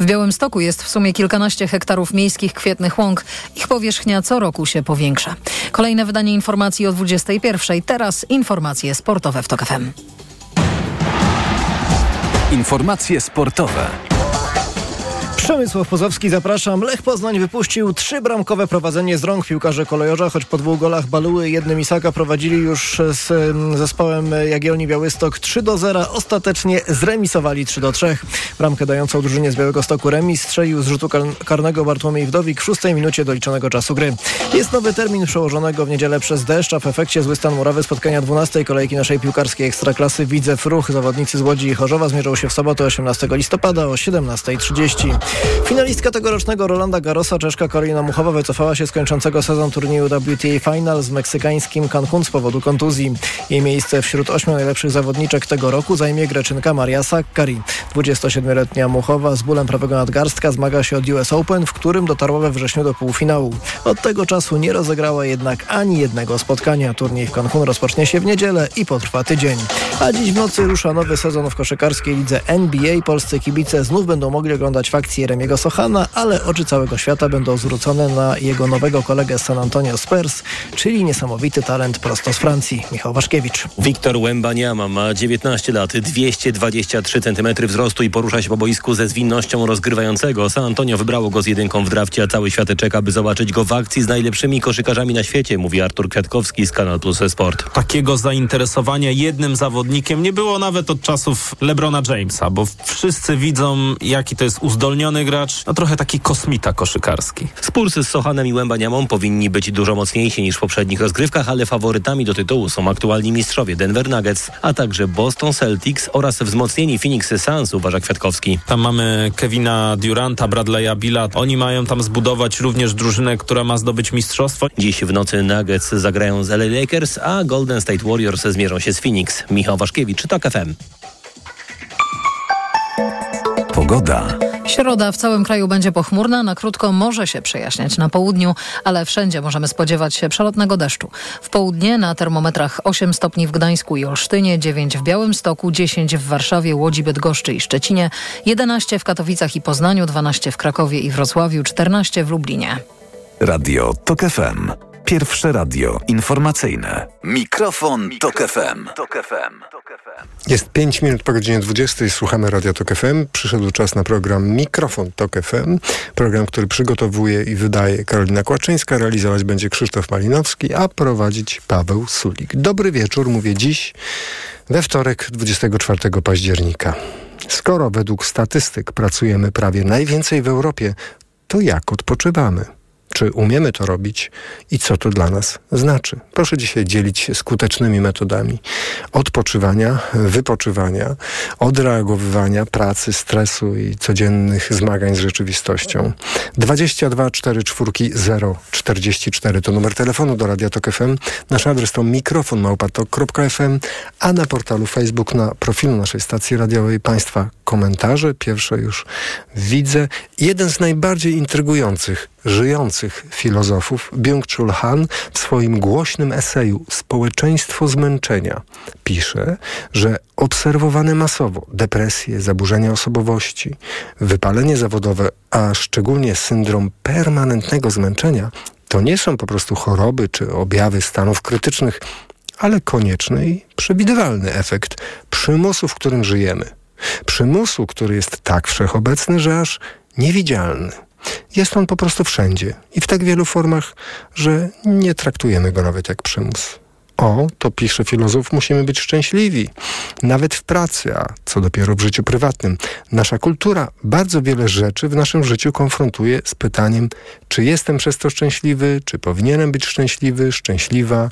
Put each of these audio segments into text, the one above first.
W Białymstoku jest w sumie kilkanaście hektarów miejskich kwietnych łąk. Ich powierzchnia co roku się powiększa. Kolejne wydanie informacji o 21. Teraz informacje sportowe w TOK FM. Informacje sportowe. Przemysław Pozowski, zapraszam. Lech Poznań wypuścił trzybramkowe prowadzenie z rąk piłkarze kolejorza, choć po dwóch golach Baluły jednym Isaka prowadzili już z zespołem Jagiellonii Białystok 3 do 0. Ostatecznie zremisowali 3 do 3. Bramkę dającą drużynie z Białego Stoku remis strzelił z rzutu karnego Bartłomiej Wdowik w szóstej minucie doliczonego czasu gry. Jest nowy termin przełożonego w niedzielę przez deszcz, a w efekcie zły stan murawy spotkania 12 kolejki naszej piłkarskiej ekstraklasy Widzew Ruch. Zawodnicy z Łodzi i Chorzowa zmierzą się w sobotę 18 listopada o 17.30. Finalistka tegorocznego Rolanda Garrosa, Czeszka Karolina Muchowa wycofała się z kończącego sezon turnieju WTA Final z meksykańskim Cancun z powodu kontuzji. Jej miejsce wśród ośmiu najlepszych zawodniczek tego roku zajmie Greczynka Maria Sakkari. 27-letnia Muchowa z bólem prawego nadgarstka zmaga się od US Open, w którym dotarła we wrześniu do półfinału. Od tego czasu nie rozegrała jednak ani jednego spotkania. Turniej w Cancun rozpocznie się w niedzielę i potrwa tydzień. A dziś w nocy rusza nowy sezon w koszykarskiej lidze NBA. Polscy kibice znów będą mogli oglądać fakcję Jeremiego Sochana, ale oczy całego świata będą zwrócone na jego nowego kolegę z San Antonio Spurs, czyli niesamowity talent prosto z Francji, Michał Waszkiewicz. Wiktor Łębaniama ma 19 lat, 223 cm wzrostu i porusza się po boisku ze zwinnością rozgrywającego. San Antonio wybrało go z jedynką w drafcie, a cały świat czeka, by zobaczyć go w akcji z najlepszymi koszykarzami na świecie, mówi Artur Kwiatkowski z Kanal Plus Sport. Takiego zainteresowania jednym zawodnikiem nie było nawet od czasów LeBrona Jamesa, bo wszyscy widzą, jaki to jest uzdolniony gracz, no trochę taki kosmita koszykarski. Spursy z Sochanem i Łębaniamą powinni być dużo mocniejsi niż w poprzednich rozgrywkach, ale faworytami do tytułu są aktualni mistrzowie Denver Nuggets, a także Boston Celtics oraz wzmocnieni Phoenix Suns, uważa Kwiatkowski. Tam mamy Kevina Duranta, Bradley'a Billa. Oni mają tam zbudować również drużynę, która ma zdobyć mistrzostwo. Dziś w nocy Nuggets zagrają z LA Lakers, a Golden State Warriors zmierzą się z Phoenix. Michał Waszkiewicz, TOK FM. Pogoda. Środa w całym kraju będzie pochmurna, na krótko może się przejaśniać na południu, ale wszędzie możemy spodziewać się przelotnego deszczu. W południe na termometrach 8 stopni w Gdańsku i Olsztynie, 9 w Białymstoku, 10 w Warszawie, Łodzi, Bydgoszczy i Szczecinie, 11 w Katowicach i Poznaniu, 12 w Krakowie i Wrocławiu, 14 w Lublinie. Radio TOK FM. Pierwsze radio informacyjne. Mikrofon, Tok FM. Jest 5 minut po godzinie 20. Słuchamy Radio Tok FM. Przyszedł czas na program Mikrofon Tok FM. Program, który przygotowuje i wydaje Karolina Kłaczyńska. Realizować będzie Krzysztof Malinowski, a prowadzić Paweł Sulik. Dobry wieczór, mówię dziś we wtorek 24 października. Skoro według statystyk pracujemy prawie najwięcej w Europie, to jak odpoczywamy? Czy umiemy to robić i co to dla nas znaczy? Proszę dzisiaj dzielić się skutecznymi metodami odpoczywania, wypoczywania, odreagowywania pracy, stresu i codziennych zmagań z rzeczywistością. 22 4 4 0 44 to numer telefonu do Radia Tok FM. Nasz adres to mikrofon małpatok.fm, a na portalu Facebook na profilu naszej stacji radiowej Państwa komentarze. Pierwsze już widzę. Jeden z najbardziej intrygujących żyjących filozofów, Byung-Chul Han w swoim głośnym eseju Społeczeństwo zmęczenia pisze, że obserwowane masowo depresje, zaburzenia osobowości, wypalenie zawodowe, a szczególnie syndrom permanentnego zmęczenia to nie są po prostu choroby czy objawy stanów krytycznych, ale konieczny i przewidywalny efekt przymusu, w którym żyjemy. Przymusu, który jest tak wszechobecny, że aż niewidzialny. Jest on po prostu wszędzie i w tak wielu formach, że nie traktujemy go nawet jak przymus. O, to pisze filozof, musimy być szczęśliwi, nawet w pracy, a co dopiero w życiu prywatnym. Nasza kultura bardzo wiele rzeczy w naszym życiu konfrontuje z pytaniem, czy jestem przez to szczęśliwy, czy powinienem być szczęśliwy, szczęśliwa,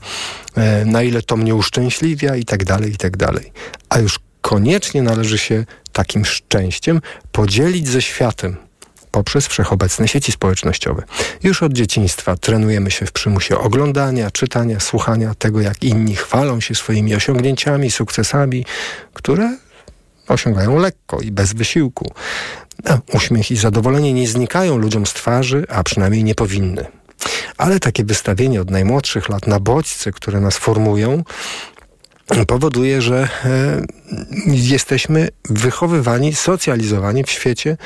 e, na ile to mnie uszczęśliwia i tak dalej, i tak dalej. A już koniecznie należy się takim szczęściem podzielić ze światem, poprzez wszechobecne sieci społecznościowe. Już od dzieciństwa trenujemy się w przymusie oglądania, czytania, słuchania tego, jak inni chwalą się swoimi osiągnięciami, sukcesami, które osiągają lekko i bez wysiłku. Uśmiech i zadowolenie nie znikają ludziom z twarzy, a przynajmniej nie powinny. Ale takie wystawienie od najmłodszych lat na bodźce, które nas formują, powoduje, że e, jesteśmy wychowywani, socjalizowani w świecie,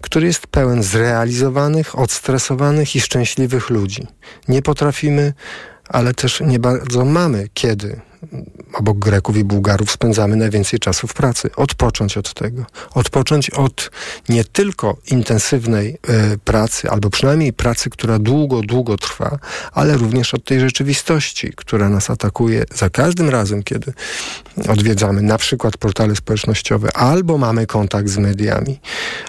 który jest pełen zrealizowanych, odstresowanych i szczęśliwych ludzi. Nie potrafimy, ale też nie bardzo mamy kiedy obok Greków i Bułgarów spędzamy najwięcej czasu w pracy. Odpocząć od tego. Odpocząć od nie tylko intensywnej y, pracy, albo przynajmniej pracy, która długo, długo trwa, ale również od tej rzeczywistości, która nas atakuje za każdym razem, kiedy odwiedzamy na przykład portale społecznościowe albo mamy kontakt z mediami.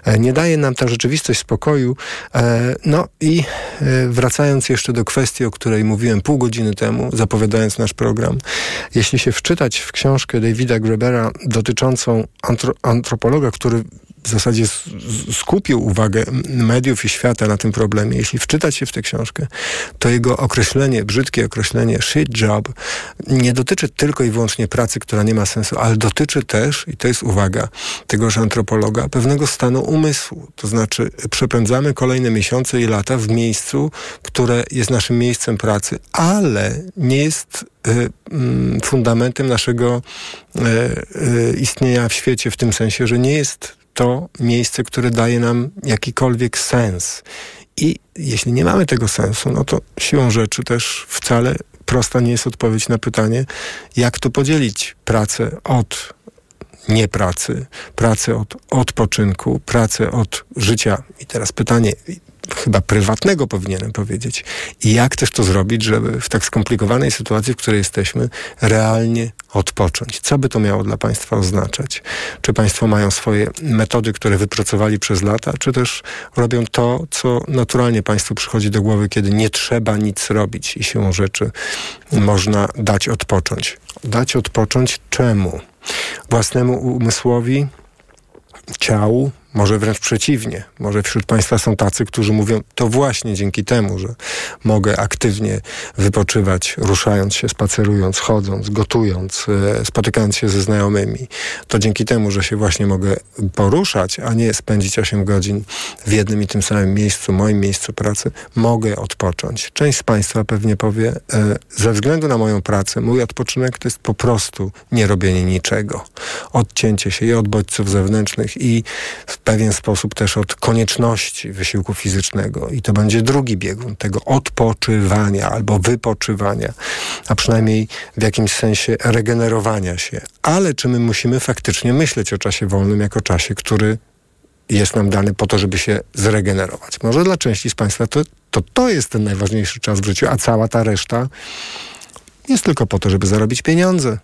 E, nie daje nam ta rzeczywistość spokoju. E, no i e, wracając jeszcze do kwestii, o której mówiłem pół godziny temu, zapowiadając nasz program, jeśli się wczytać w książkę Davida Grebera dotyczącą antro antropologa, który w zasadzie skupił uwagę mediów i świata na tym problemie. Jeśli wczytać się w tę książkę, to jego określenie, brzydkie określenie shit job nie dotyczy tylko i wyłącznie pracy, która nie ma sensu, ale dotyczy też, i to jest uwaga tegoż antropologa, pewnego stanu umysłu. To znaczy przepędzamy kolejne miesiące i lata w miejscu, które jest naszym miejscem pracy, ale nie jest y, mm, fundamentem naszego y, y, istnienia w świecie w tym sensie, że nie jest to miejsce, które daje nam jakikolwiek sens. I jeśli nie mamy tego sensu, no to siłą rzeczy też wcale prosta nie jest odpowiedź na pytanie, jak to podzielić pracę od niepracy, pracę od odpoczynku, pracę od życia. I teraz pytanie, chyba prywatnego powinienem powiedzieć. I jak też to zrobić, żeby w tak skomplikowanej sytuacji, w której jesteśmy, realnie odpocząć? Co by to miało dla Państwa oznaczać? Czy Państwo mają swoje metody, które wypracowali przez lata, czy też robią to, co naturalnie Państwu przychodzi do głowy, kiedy nie trzeba nic robić i siłą rzeczy można dać odpocząć? Dać odpocząć czemu? Własnemu umysłowi, ciału, może wręcz przeciwnie. Może wśród Państwa są tacy, którzy mówią, to właśnie dzięki temu, że mogę aktywnie wypoczywać, ruszając się, spacerując, chodząc, gotując, e, spotykając się ze znajomymi. To dzięki temu, że się właśnie mogę poruszać, a nie spędzić 8 godzin w jednym i tym samym miejscu, moim miejscu pracy, mogę odpocząć. Część z Państwa pewnie powie, e, ze względu na moją pracę, mój odpoczynek to jest po prostu nie robienie niczego. Odcięcie się i od bodźców zewnętrznych i pewien sposób też od konieczności wysiłku fizycznego i to będzie drugi biegun tego odpoczywania albo wypoczywania, a przynajmniej w jakimś sensie regenerowania się. Ale czy my musimy faktycznie myśleć o czasie wolnym jako czasie, który jest nam dany po to, żeby się zregenerować. Może dla części z Państwa to, to, to jest ten najważniejszy czas w życiu, a cała ta reszta jest tylko po to, żeby zarobić pieniądze,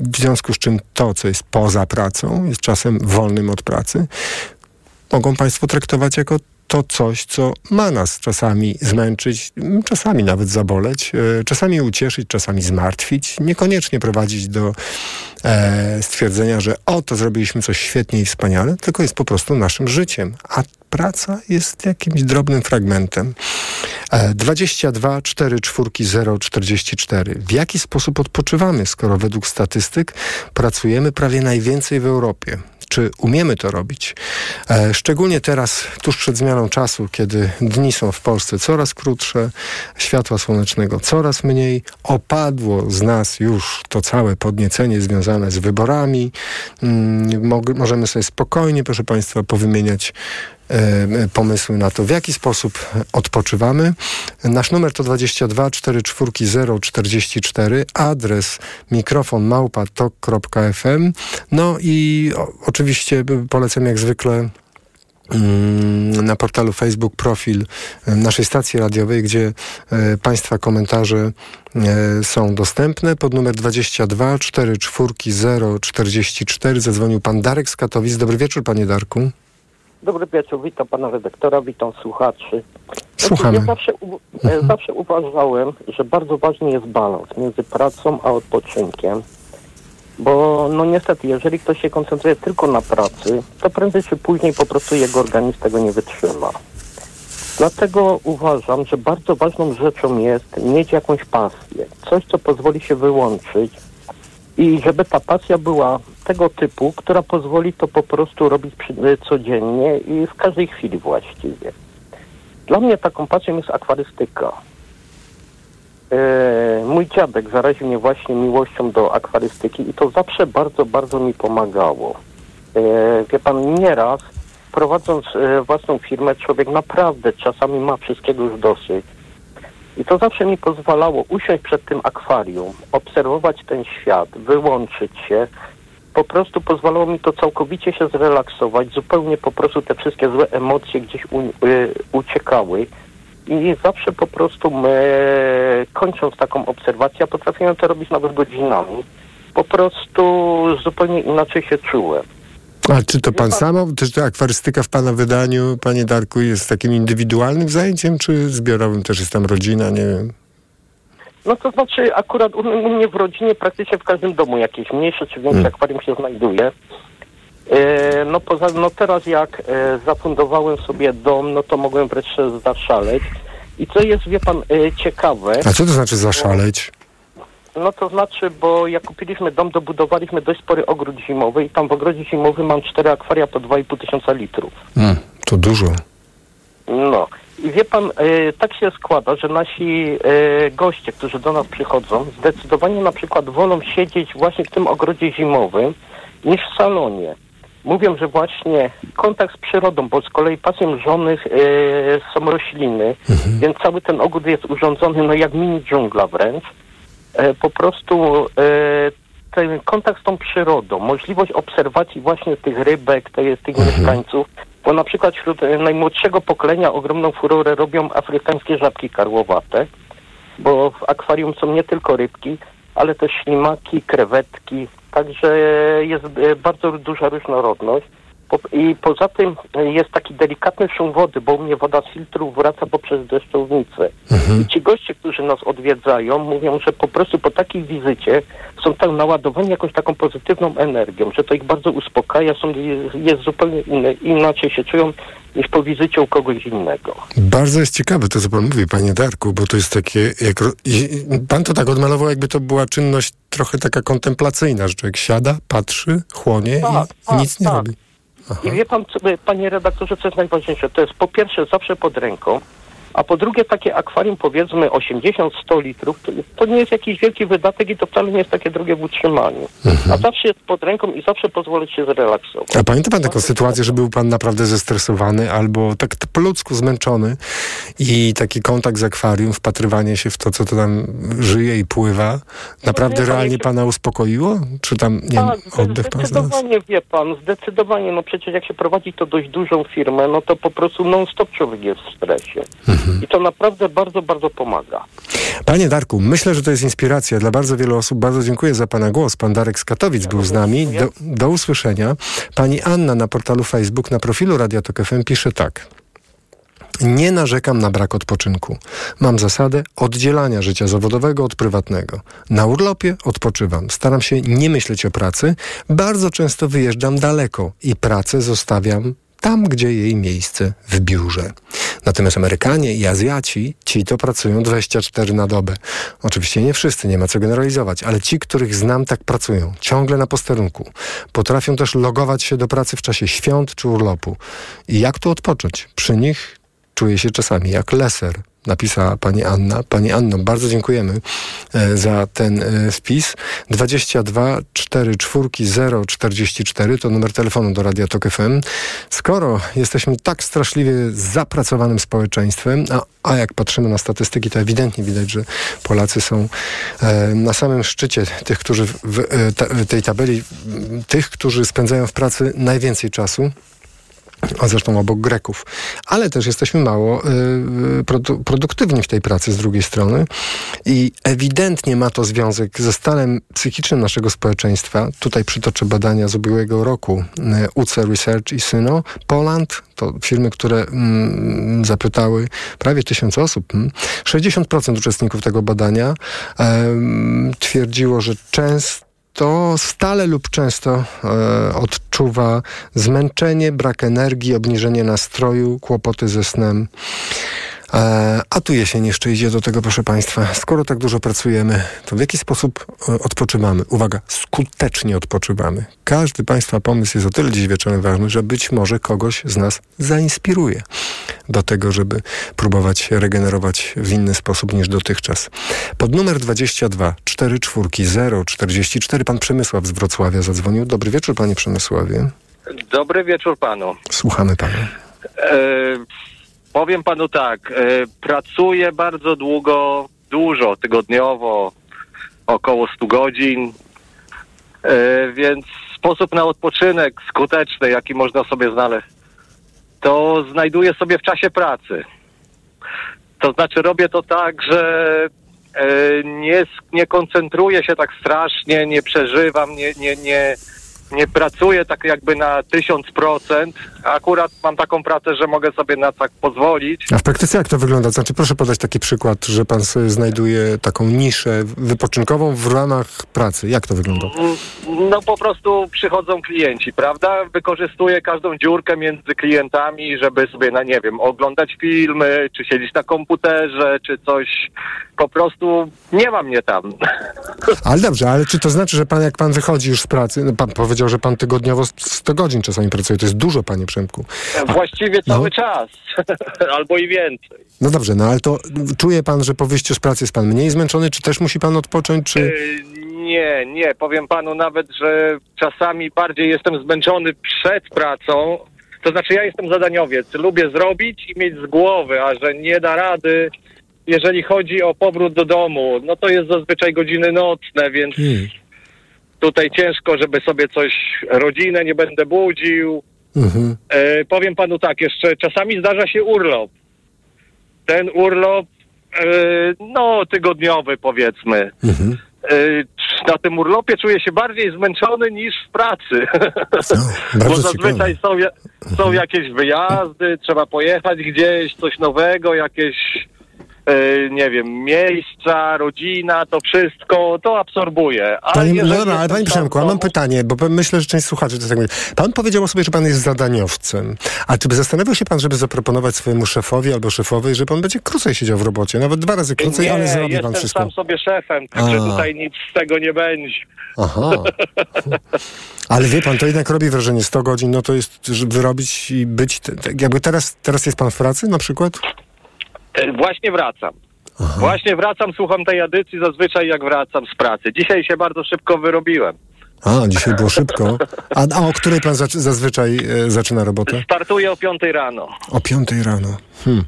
w związku z czym to, co jest poza pracą, jest czasem wolnym od pracy, mogą Państwo traktować jako to coś, co ma nas czasami zmęczyć, czasami nawet zaboleć, e, czasami ucieszyć, czasami zmartwić, niekoniecznie prowadzić do e, stwierdzenia, że o, to zrobiliśmy coś świetnie i wspaniale, tylko jest po prostu naszym życiem. A praca jest jakimś drobnym fragmentem. 22 4 4 0 44. W jaki sposób odpoczywamy, skoro według statystyk pracujemy prawie najwięcej w Europie? Czy umiemy to robić. E, szczególnie teraz, tuż przed zmianą czasu, kiedy dni są w Polsce coraz krótsze, światła słonecznego coraz mniej, opadło z nas już to całe podniecenie związane z wyborami. Mm, możemy sobie spokojnie, proszę Państwa, powymieniać pomysły na to, w jaki sposób odpoczywamy. Nasz numer to 22 440 44, adres mikrofon małpa.tok.fm. No i oczywiście polecam jak zwykle mm, na portalu Facebook profil e, naszej stacji radiowej, gdzie e, Państwa komentarze są dostępne. Pod numer 22 440 44 zadzwonił Pan Darek z Katowic. Dobry wieczór Panie Darku. Dobry wieczór, witam pana redaktora, witam słuchaczy. Słuchamy. Ja zawsze, mhm. zawsze uważałem, że bardzo ważny jest balans między pracą a odpoczynkiem. Bo no niestety, jeżeli ktoś się koncentruje tylko na pracy, to prędzej czy później po prostu jego organizm tego nie wytrzyma. Dlatego uważam, że bardzo ważną rzeczą jest mieć jakąś pasję, coś, co pozwoli się wyłączyć i żeby ta pasja była tego typu, która pozwoli to po prostu robić przy, codziennie i w każdej chwili właściwie. Dla mnie taką pasją jest akwarystyka. e, mój dziadek zaraził mnie właśnie miłością do akwarystyki i to zawsze bardzo, bardzo mi pomagało. E, wie pan, nieraz prowadząc e, własną firmę, człowiek naprawdę czasami ma wszystkiego już dosyć. I to zawsze mi pozwalało usiąść przed tym akwarium, obserwować ten świat, wyłączyć się. Po prostu pozwalało mi to całkowicie się zrelaksować, zupełnie po prostu te wszystkie złe emocje gdzieś u, y, uciekały. I zawsze po prostu my, kończąc taką obserwację, potrafiłem to robić nawet godzinami, po prostu zupełnie inaczej się czułem. A czy to pan sam, czy to akwarystyka w pana wydaniu, panie Darku, jest takim indywidualnym zajęciem, czy zbiorowym też jest tam rodzina, nie wiem? No to znaczy akurat u, u mnie w rodzinie praktycznie w każdym domu jakieś mniejsze czy większe Hmm. akwarium się znajduje. E, no poza, no teraz jak e, zafundowałem sobie dom, no to mogłem wreszcie zaszaleć. I co jest, wie pan, e, ciekawe, A co to znaczy zaszaleć? No to znaczy, bo jak kupiliśmy dom, dobudowaliśmy dość spory ogród zimowy i tam w ogrodzie zimowym mam cztery akwaria po 2,5 tysiąca litrów. Mm, to dużo. No i wie pan, e, tak się składa, że nasi e, goście, którzy do nas przychodzą, zdecydowanie na przykład wolą siedzieć właśnie w tym ogrodzie zimowym niż w salonie. Mówią, że właśnie kontakt z przyrodą, bo z kolei pasją żonych e, są rośliny, więc cały ten ogród jest urządzony no jak mini dżungla wręcz. E, po prostu e, ten kontakt z tą przyrodą, możliwość obserwacji właśnie tych rybek, tych mieszkańców, bo na przykład wśród e, najmłodszego pokolenia ogromną furorę robią afrykańskie żabki karłowate, bo w akwarium są nie tylko rybki, ale też ślimaki, krewetki, także jest bardzo duża różnorodność. I poza tym e, jest taki delikatny szum wody, bo u mnie woda z filtru wraca poprzez deszczownicę. I ci goście, którzy nas odwiedzają, mówią, że po prostu po takiej wizycie są tak naładowani jakąś taką pozytywną energią, że to ich bardzo uspokaja, są, jest zupełnie inne, inaczej się czują niż po wizycie u kogoś innego. Bardzo jest ciekawe to, co pan mówi, panie Darku, bo to jest takie, jak, pan to tak odmalował, jakby to była czynność trochę taka kontemplacyjna, że człowiek siada, patrzy, chłonie Tak, i tak, nic nie tak. robi. I wie pan, panie redaktorze, co jest najważniejsze? To jest po pierwsze zawsze pod ręką, a po drugie takie akwarium powiedzmy 80-100 litrów, to, to nie jest jakiś wielki wydatek i to wcale nie jest takie drogie w utrzymaniu. A zawsze jest pod ręką i zawsze pozwoli się zrelaksować. A pamięta pan taką sytuację, że był pan naprawdę zestresowany albo tak po ludzku zmęczony i taki kontakt z akwarium, wpatrywanie się w to, co to tam żyje i pływa, naprawdę panie realnie pana uspokoiło? Czy tam, nie Tak, wiem, oddech pan zdecydowanie wie pan, zdecydowanie, no przecież jak się prowadzi to dość dużą firmę, no to po prostu non-stop człowiek jest w stresie. Mhm. I to naprawdę bardzo, bardzo pomaga. Panie Darku, myślę, że to jest inspiracja dla bardzo wielu osób. Bardzo dziękuję za Pana głos. Pan Darek z Katowic był z nami. Do, do usłyszenia. Pani Anna na portalu Facebook, na profilu Radia Tok FM pisze tak. Nie narzekam na brak odpoczynku. Mam zasadę oddzielania życia zawodowego od prywatnego. Na urlopie odpoczywam. Staram się nie myśleć o pracy. Bardzo często wyjeżdżam daleko i pracę zostawiam tam, gdzie jej miejsce w biurze. Natomiast Amerykanie i Azjaci, ci to pracują 24 na dobę. Oczywiście nie wszyscy, nie ma co generalizować, ale ci, których znam, tak pracują. Ciągle na posterunku. Potrafią też logować się do pracy w czasie świąt czy urlopu. I jak tu odpocząć? Przy nich czuję się czasami jak leser. Napisała pani Anna. Pani Anno, bardzo dziękujemy e, za ten wpis. 22 4 0 44 to numer telefonu do Radia Tok FM. Skoro jesteśmy tak straszliwie zapracowanym społeczeństwem, a, a jak patrzymy na statystyki, to ewidentnie widać, że Polacy są e, na samym szczycie tych, którzy w, e, tej tabeli, tych, którzy spędzają w pracy najwięcej czasu a zresztą obok Greków. Ale też jesteśmy mało y, produ- produktywni w tej pracy z drugiej strony i ewidentnie ma to związek ze stanem psychicznym naszego społeczeństwa. Tutaj przytoczę badania z ubiegłego roku y, UC Research i Syno. Poland to firmy, które mm, zapytały prawie tysiąc osób. Mm. 60% uczestników tego badania em, twierdziło, że często to stale lub często e, odczuwa zmęczenie, brak energii, obniżenie nastroju, kłopoty ze snem. E, a tu jesień jeszcze idzie do tego, proszę Państwa. Skoro tak dużo pracujemy, to w jaki sposób e, odpoczywamy? Uwaga, skutecznie odpoczywamy. Każdy Państwa pomysł jest o tyle dziś wieczorem ważny, że być może kogoś z nas zainspiruje. do tego, żeby próbować regenerować w inny sposób niż dotychczas. Pod numer 22 44 044 pan Przemysław z Wrocławia zadzwonił. Dobry wieczór, panie Przemysławie. Dobry wieczór panu. Słuchamy pana. E, powiem panu tak, e, pracuję bardzo długo, dużo, tygodniowo, około 100 godzin, e, więc sposób na odpoczynek skuteczny, jaki można sobie znaleźć, to znajduję sobie w czasie pracy. To znaczy robię to tak, że e, nie, nie koncentruję się tak strasznie, nie przeżywam, nie, nie, nie, nie pracuję tak jakby na tysiąc procent. Akurat mam taką pracę, że mogę sobie na tak pozwolić. A w praktyce jak to wygląda? Znaczy proszę podać taki przykład, że pan znajduje taką niszę wypoczynkową w ramach pracy. Jak to wygląda? No po prostu przychodzą klienci, prawda? Wykorzystuję każdą dziurkę między klientami, żeby sobie, na nie wiem, oglądać filmy, czy siedzieć na komputerze, czy coś. Po prostu nie ma mnie tam. Ale dobrze, ale czy to znaczy, że pan jak pan wychodzi już z pracy, no pan powiedział, że pan tygodniowo 100 godzin czasami pracuje, to jest dużo, panie Przemku. Właściwie cały czas, albo i więcej. No dobrze, no ale to czuje pan, że po wyjściu z pracy jest pan mniej zmęczony, czy też musi pan odpocząć, czy... Yy, nie, nie, powiem panu nawet, że czasami bardziej jestem zmęczony przed pracą. To znaczy ja jestem zadaniowiec, lubię zrobić i mieć z głowy, a że nie da rady, jeżeli chodzi o powrót do domu, no to jest zazwyczaj godziny nocne, więc Hmm. Tutaj ciężko, żeby sobie coś, rodzinę nie będę budził. Mhm. E, powiem panu tak, jeszcze czasami zdarza się urlop. Ten urlop, e, no tygodniowy powiedzmy. Mhm. E, na tym urlopie czuję się bardziej zmęczony niż w pracy. No, Bo zazwyczaj są, są jakieś wyjazdy, trzeba pojechać gdzieś, coś nowego, jakieś, nie wiem, miejsca, rodzina, to wszystko, to absorbuje. A Panie, no dobra, ale jestem panie Przemku, a mam pytanie, bo myślę, że część słuchaczy to tak mówi. Pan powiedział o sobie, że pan jest zadaniowcem. A czy by zastanawiał się pan, żeby zaproponować swojemu szefowi albo szefowej, że pan będzie krócej siedział w robocie? Nawet dwa razy krócej, nie, ale zrobi jestem pan wszystko. sam sobie szefem, także tutaj nic z tego nie będzie. Aha. Ale wie pan, to jednak robi wrażenie 100 godzin, no to jest, żeby wyrobić i być, jakby teraz, teraz jest pan w pracy na przykład? E, Właśnie wracam. Właśnie wracam, słucham tej edycji zazwyczaj jak wracam z pracy. Dzisiaj się bardzo szybko wyrobiłem. A, dzisiaj było szybko. A, a o której pan zazwyczaj e, zaczyna robotę? Startuję o 5 rano. O piątej rano. Hmm.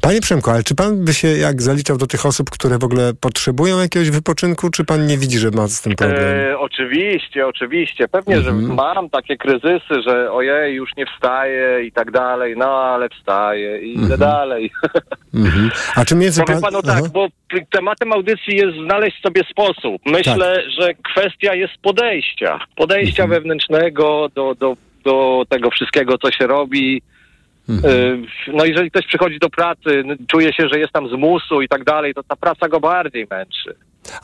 Panie Przemku, ale czy pan by się jak zaliczał do tych osób, które w ogóle potrzebują jakiegoś wypoczynku, czy pan nie widzi, że ma z tym problem? E, oczywiście, oczywiście. Pewnie, że mam takie kryzysy, że ojej, już nie wstaję i tak dalej, no ale wstaję i idę dalej. Mhm. A czy między Powiem pan... panu tak, Aha. bo tematem audycji jest znaleźć sobie sposób. Myślę, że kwestia jest podejścia. Podejścia Mhm. wewnętrznego do, do, do tego wszystkiego, co się robi. Mhm. Y, No jeżeli ktoś przychodzi do pracy, czuje się, że jest tam z musu i tak dalej, to ta praca go bardziej męczy.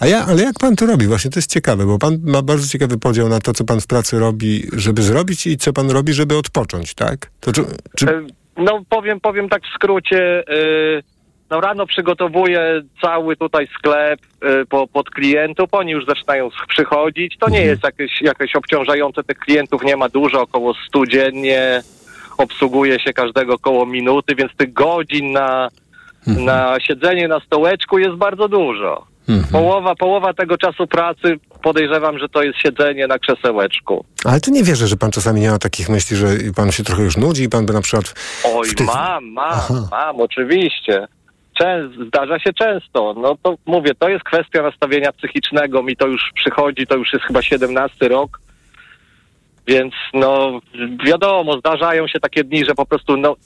A ja, ale jak pan to robi? Właśnie to jest ciekawe, bo pan ma bardzo ciekawy podział na to, co pan w pracy robi, żeby zrobić i co pan robi, żeby odpocząć, tak? To czy, czy... Y, No powiem, powiem tak w skrócie. y, No rano przygotowuję cały tutaj sklep po, pod klientów. Oni już zaczynają przychodzić. To nie Mhm. jest jakieś, jakieś obciążające. Tych klientów nie ma dużo, około 100 dziennie. Obsługuje się każdego około minuty, więc tych godzin na, Mhm. na siedzenie na stołeczku jest bardzo dużo. Mhm. Połowa, połowa tego czasu pracy podejrzewam, że to jest siedzenie na krzesełeczku. Ale to nie wierzę, że pan czasami nie ma takich myśli, że pan się trochę już nudzi i pan by na przykład... Oj, tych- mam, mam, Aha. mam, oczywiście. Częs, zdarza się często. No to mówię, to jest kwestia nastawienia psychicznego. Mi to już przychodzi, to już jest chyba 17 rok. Więc no wiadomo, zdarzają się takie dni, że po prostu no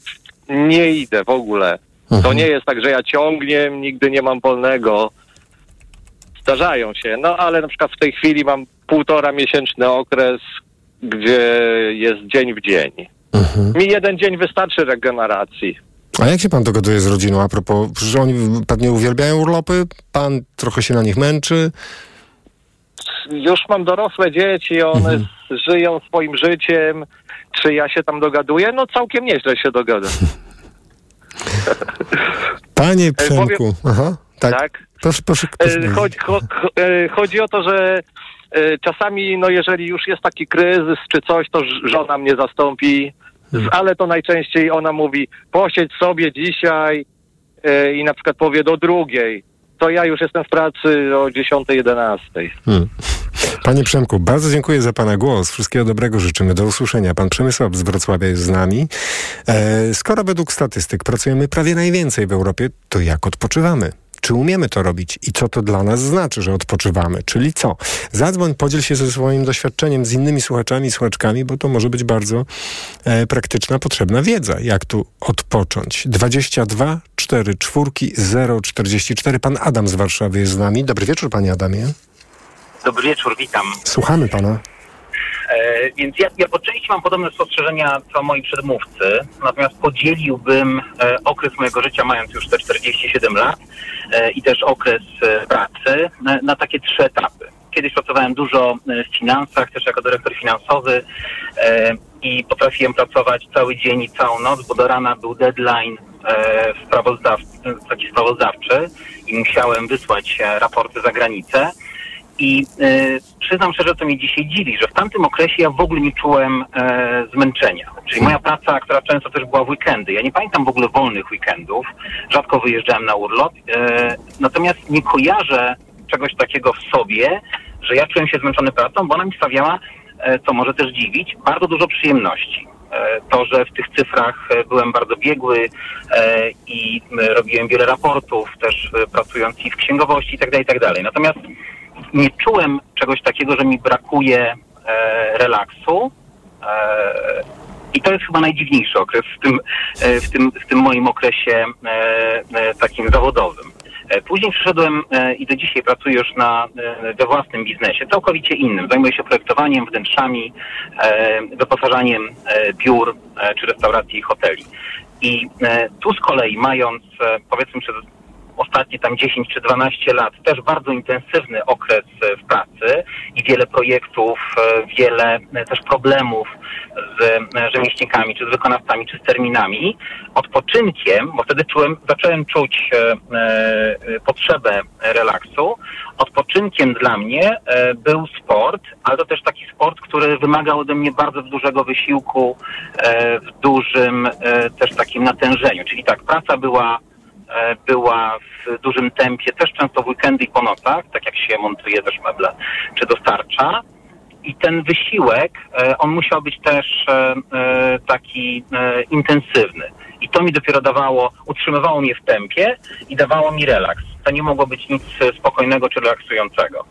nie idę w ogóle. To Mhm. nie jest tak, że ja ciągniem, nigdy nie mam wolnego. Zdarzają się. No ale na przykład w tej chwili mam półtora miesięczny okres, gdzie jest dzień w dzień. Mhm. Mi jeden dzień wystarczy regeneracji. A jak się pan dogaduje z rodziną a propos, że oni pewnie uwielbiają urlopy, pan trochę się na nich męczy? Już mam dorosłe dzieci, one żyją swoim życiem. Czy ja się tam dogaduję? No całkiem nieźle się dogadam. Panie Przemku, aha, tak. tak? Proszę, proszę. proszę E, Chodzi, cho, cho, e, chodzi o to, że e, czasami, no jeżeli już jest taki kryzys czy coś, to żona mnie zastąpi. z, ale to najczęściej ona mówi, posiedź sobie dzisiaj e, i na przykład powie do drugiej. To ja już jestem w pracy o 10-11. Hmm. Panie Przemku, bardzo dziękuję za Pana głos. Wszystkiego dobrego życzymy. Do usłyszenia. Pan Przemysław z Wrocławia jest z nami. E, skoro według statystyk pracujemy prawie najwięcej w Europie, to jak odpoczywamy? Czy umiemy to robić i co to dla nas znaczy, że odpoczywamy? Czyli co? Zadzwoń, podziel się ze swoim doświadczeniem z innymi słuchaczami i słuchaczkami, bo to może być bardzo e, praktyczna, potrzebna wiedza, jak tu odpocząć. 22 4 4 0 44. Pan Adam z Warszawy jest z nami. Dobry wieczór, panie Adamie. Dobry wieczór, witam. Słuchamy pana. E, więc ja, ja po części mam podobne spostrzeżenia co moi przedmówcy, natomiast podzieliłbym e, okres mojego życia, mając już te 47 lat e, i też okres e, pracy na, takie trzy etapy. Kiedyś pracowałem dużo e, w finansach, też jako dyrektor finansowy e, i potrafiłem pracować cały dzień i całą noc, bo do rana był deadline sprawozdaw, taki sprawozdawczy i musiałem wysłać raporty za granicę. I e, przyznam szczerze, to mnie dzisiaj dziwi, że w tamtym okresie ja w ogóle nie czułem e, zmęczenia. Czyli moja praca, która często też była w weekendy. Ja nie pamiętam w ogóle wolnych weekendów. Rzadko wyjeżdżałem na urlop. E, natomiast nie kojarzę czegoś takiego w sobie, że ja czułem się zmęczony pracą, bo ona mi sprawiała, e, co może też dziwić, bardzo dużo przyjemności. E, To, że w tych cyfrach e, byłem bardzo biegły i robiłem wiele raportów, też pracując i w księgowości i tak dalej, i tak. Natomiast nie czułem czegoś takiego, że mi brakuje e, relaksu. E, I to jest chyba najdziwniejszy okres w tym, e, w tym, w tym moim okresie e, e, takim zawodowym. Później przyszedłem i do dzisiaj pracuję już na, we własnym biznesie, całkowicie innym. Zajmuję się projektowaniem, wnętrzami, wyposażaniem biur czy restauracji i hoteli. I tu z kolei mając powiedzmy przez ostatnie tam 10 czy 12 lat też bardzo intensywny okres e, w pracy i wiele projektów, e, wiele e, też problemów z rzemieślnikami, czy z wykonawcami, czy z terminami. Odpoczynkiem, bo wtedy czułem, zacząłem czuć potrzebę relaksu. Odpoczynkiem dla mnie był sport, ale to też taki sport, który wymagał ode mnie bardzo dużego wysiłku, w dużym też takim natężeniu. Czyli tak, praca była była w dużym tempie, też często w weekendy i po nocach, tak jak się montuje też meble, czy dostarcza. I ten wysiłek, e, on musiał być też e, e, taki e, intensywny. I to mi dopiero dawało, utrzymywało mnie w tempie i dawało mi relaks. To nie mogło być nic e, spokojnego czy relaksującego.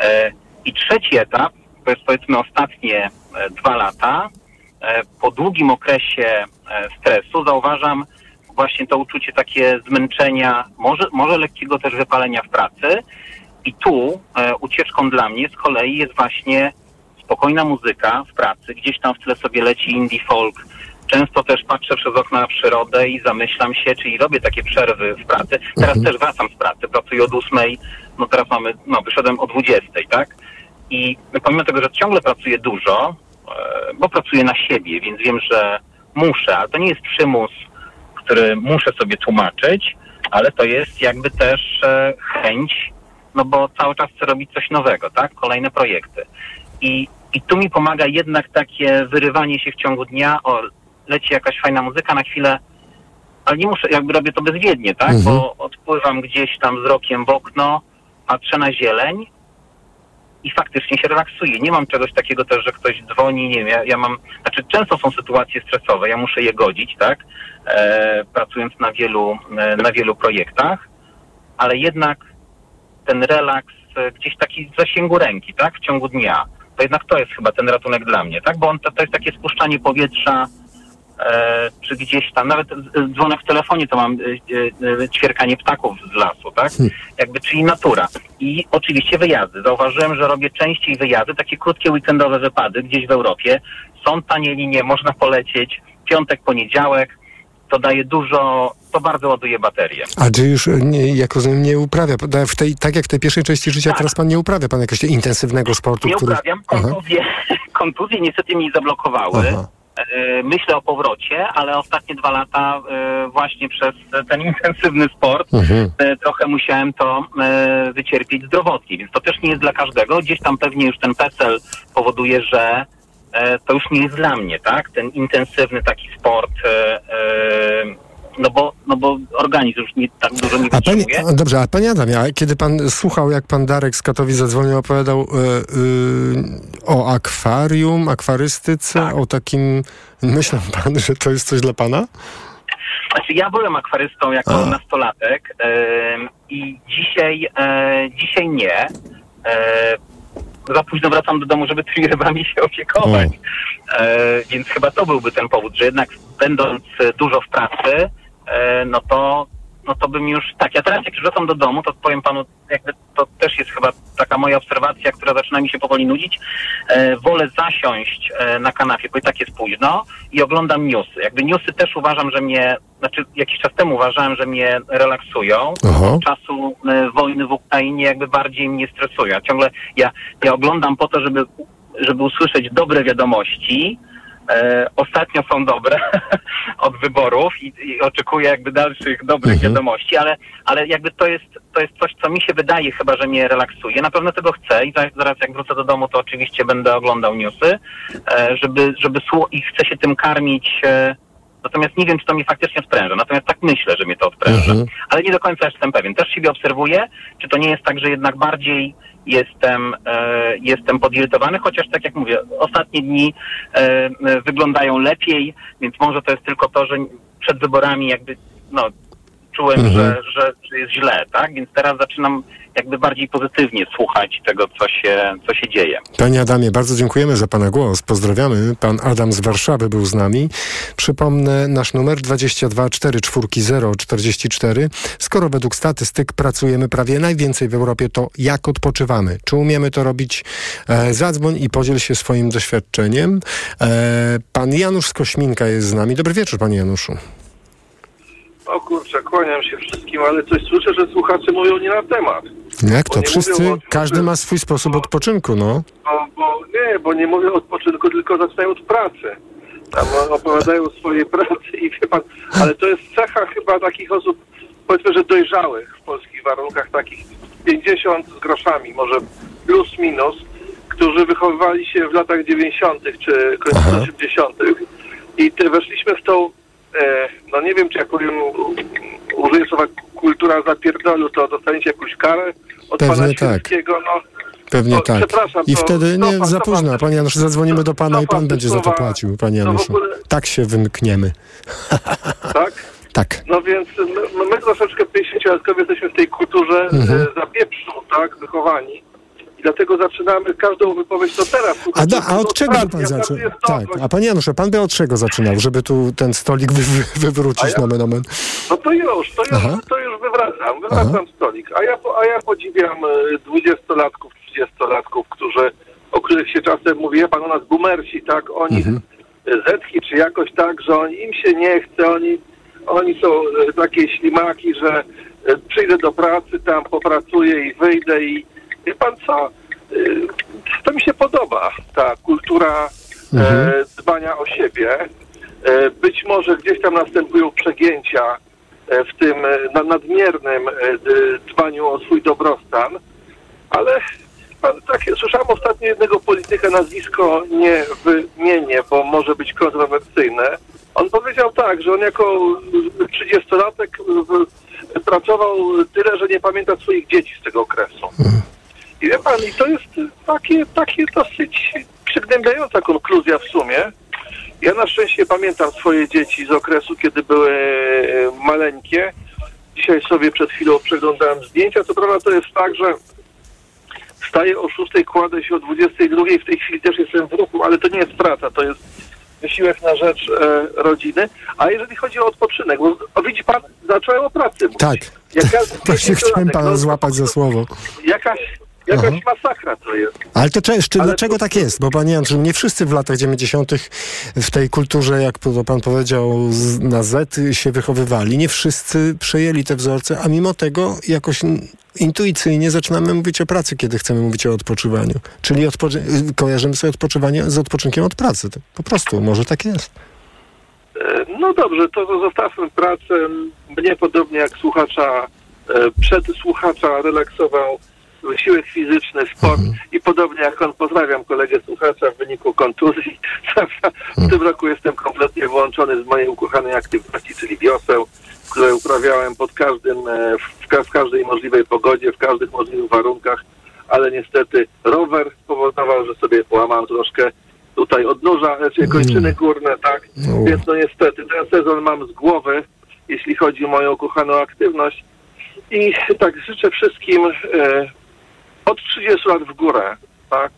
E, I trzeci etap, to jest powiedzmy ostatnie e, dwa lata, e, po długim okresie e, stresu zauważam właśnie to uczucie takie zmęczenia, może, może lekkiego też wypalenia w pracy. I tu e, ucieczką dla mnie z kolei jest właśnie spokojna muzyka w pracy. Gdzieś tam w tle sobie leci indie folk. Często też patrzę przez okno na przyrodę i zamyślam się, czyli robię takie przerwy w pracy. Teraz też wracam z pracy, pracuję od ósmej, no teraz mamy, no wyszedłem o dwudziestej, tak? I pomimo tego, że ciągle pracuję dużo, e, bo pracuję na siebie, więc wiem, że muszę, ale to nie jest przymus, który muszę sobie tłumaczyć, ale to jest jakby też e, chęć, no bo cały czas chcę robić coś nowego, tak? Kolejne projekty. I, I tu mi pomaga jednak takie wyrywanie się w ciągu dnia, o, leci jakaś fajna muzyka na chwilę, ale nie muszę, jakby robię to bezwiednie, tak? Mhm. Bo odpływam gdzieś tam wzrokiem w okno, patrzę na zieleń i faktycznie się relaksuję. Nie mam czegoś takiego też, że ktoś dzwoni, nie wiem, ja, ja mam, znaczy często są sytuacje stresowe, ja muszę je godzić, tak? E, pracując na wielu, e, na wielu projektach, ale jednak ten relaks e, gdzieś taki w zasięgu ręki, tak? W ciągu dnia. To jednak to jest chyba ten ratunek dla mnie, tak? Bo on to, to jest takie spuszczanie powietrza, czy gdzieś tam, nawet dzwonek w telefonie to mam e, e, ćwierkanie ptaków z lasu, tak? Jakby, czyli natura. I oczywiście wyjazdy. Zauważyłem, że robię częściej wyjazdy, takie krótkie weekendowe wypady gdzieś w Europie. Są tanie linie, można polecieć. Piątek, poniedziałek. To daje dużo, to bardzo ładuje baterię. A czy już, e, nie, jak rozumiem, nie uprawia, w tej, tak jak w tej pierwszej części życia, Tak. teraz pan nie uprawia pan jakiegoś intensywnego sportu, Nie który... uprawiam. Kontuzje, kontuzje niestety mnie zablokowały. Aha. E, Myślę o powrocie, ale ostatnie dwa lata e, właśnie przez ten intensywny sport Mhm. e, trochę musiałem to wycierpieć zdrowotnie, więc to też nie jest dla każdego. Gdzieś tam pewnie już ten PESEL powoduje, że to już nie jest dla mnie, tak? Ten intensywny taki sport, no, bo, no bo organizm już nie tak dużo nie A panie, wytrzymuje. a dobrze, a panie Adamie, a kiedy pan słuchał, jak pan Darek z Katowic zadzwonił, opowiadał e, y, o akwarium, akwarystyce, Tak. o takim... Myślał pan, że to jest coś dla pana? Znaczy ja byłem akwarystą jako A. nastolatek em, i dzisiaj, dzisiaj nie. Za późno wracam do domu, żeby tymi rybami się opiekować. E, więc chyba to byłby ten powód, że jednak będąc dużo w pracy, no to no to bym już tak. Ja teraz jak już wracam do domu, to powiem panu, jakby to też jest chyba taka moja obserwacja, która zaczyna mi się powoli nudzić. E, wolę zasiąść e, na kanapie, bo i tak jest późno i oglądam newsy. Jakby newsy też uważam, że mnie, znaczy jakiś czas temu uważałem, że mnie relaksują. Aha. Od czasu e, wojny w Ukrainie jakby bardziej mnie stresują. Ciągle, ja, ja oglądam po to, żeby, żeby usłyszeć dobre wiadomości, E, ostatnio są dobre od wyborów i, i oczekuję jakby dalszych dobrych Mhm. wiadomości, ale, ale jakby to jest, to jest coś, co mi się wydaje chyba, że mnie relaksuje. Na pewno tego chcę i zaraz, zaraz jak wrócę do domu, to oczywiście będę oglądał newsy, e, żeby, żeby słu- i chcę się tym karmić. E, natomiast nie wiem, czy to mnie faktycznie odpręża. Natomiast tak myślę, że mnie to odpręża. Mhm. Ale nie do końca jestem pewien. Też siebie obserwuję, czy to nie jest tak, że jednak bardziej jestem, e, jestem podirytowany, chociaż tak jak mówię, ostatnie dni e, e, wyglądają lepiej, więc może to jest tylko to, że przed wyborami jakby, no, czułem, Mhm. że, że, że jest źle, tak? Więc teraz zaczynam jakby bardziej pozytywnie słuchać tego, co się, co się dzieje. Panie Adamie, bardzo dziękujemy za Pana głos. Pozdrawiamy. Pan Adam z Warszawy był z nami. Przypomnę nasz numer 22 44 44. Skoro według statystyk pracujemy prawie najwięcej w Europie, to jak odpoczywamy? Czy umiemy to robić? E, zadzwoń i podziel się swoim doświadczeniem. E, pan Janusz z Kośminka jest z nami. Dobry wieczór, Panie Januszu. O kurczę, kłaniam się wszystkim, ale coś słyszę, że słuchacze mówią nie na temat. Jak Bo to? Wszyscy, każdy ma swój sposób odpoczynku, no. Bo, bo nie, bo nie mówią o odpoczynku, tylko zaczynają od pracy. Tam opowiadają o swojej pracy i wie pan, ale to jest cecha chyba takich osób, powiedzmy, że dojrzałych w polskich warunkach, takich 50 z groszami, może plus minus, którzy wychowywali się w latach 90. czy końcu Aha. 80. i te, weszliśmy w tą, no nie wiem, czy jak powiem, użyję słowa kultura zapierdolu, to dostaniecie jakąś karę od Pewnie pana tak. No Pewnie O, tak. przepraszam, I to- wtedy nie za późno. pan- Panie Janusz, zadzwonimy do Pana i Pan będzie za to słowa- płacił, Panie w Januszu. ogóle- Tak się wymkniemy. tak? Tak. No więc my, my troszeczkę 50-latkowie jesteśmy w tej kulturze Mhm. e, zapieprzu, tak, wychowani. I dlatego zaczynamy każdą wypowiedź to teraz. A, da, a od czego Pan ja zaczął? Tak. A Panie Januszu, Pan by od czego zaczynał, żeby tu ten stolik wy, wy, wywrócić ja- nomen omen? No to już, to już, Aha. to już wywracam, wywracam stolik. A ja, a ja podziwiam e, dwudziestolatków, trzydziestolatków, którzy, o których się czasem mówi, wie pan, u nas boomersi, tak, oni Mhm. zetki, czy jakoś tak, że oni, im się nie chce, oni, oni są e, takie ślimaki, że e, przyjdę do pracy, tam popracuję i wyjdę i wie pan co, e, to mi się podoba, ta kultura Mhm. e, dbania o siebie. E, być może gdzieś tam następują przegięcia e, w tym na- nadmiernym dbaniu o swój dobrostan, ale pan, tak, słyszałem ostatnio jednego polityka, nazwisko nie wymienię, bo może być kontrowersyjne. On powiedział tak, że on jako trzydziestolatek w- pracował tyle, że nie pamięta swoich dzieci z tego okresu. I wie pan, i to jest takie, takie dosyć przygnębiająca konkluzja w sumie. Ja na szczęście pamiętam swoje dzieci z okresu, kiedy były maleńkie. Dzisiaj sobie przed chwilą przeglądałem zdjęcia. Co prawda to jest tak, że wstaję o 6, kładę się o 22, w tej chwili też jestem w ruchu, ale to nie jest praca, to jest wysiłek na rzecz e, rodziny. A jeżeli chodzi o odpoczynek, bo o, widzi pan, zacząłem o pracy mówić. Tak. Jak ja- Właśnie chciałem Pana no, złapać za słowo. Jakaś, jakaś Aha. masakra to jest. Ale to jeszcze Ale dlaczego to- tak jest? Bo Panie Januszu, nie wszyscy w latach 90. w tej kulturze, jak Pan powiedział, na Z się wychowywali. Nie wszyscy przejęli te wzorce, a mimo tego jakoś intuicyjnie zaczynamy mówić o pracy, kiedy chcemy mówić o odpoczywaniu. Czyli odpoczy- kojarzymy sobie odpoczywanie z odpoczynkiem od pracy. To po prostu, może tak jest. E, No dobrze, to, to zostawmy pracę. Mnie podobnie jak słuchacza, e, przed słuchacza relaksował wysiłek fizyczny, sport i podobnie jak on, pozdrawiam kolegę słuchacza w wyniku kontuzji. W tym roku jestem kompletnie wyłączony z mojej ukochanej aktywności, czyli wioseł, które uprawiałem pod każdym, e, w, w każdej możliwej pogodzie, w każdych możliwych warunkach, ale niestety rower spowodował, że sobie połamałem troszkę tutaj odnóża, znaczy kończyny górne, tak? No. Więc no niestety ten sezon mam z głowy, jeśli chodzi o moją ukochaną aktywność. I tak życzę wszystkim e, od 30 lat w górę, tak?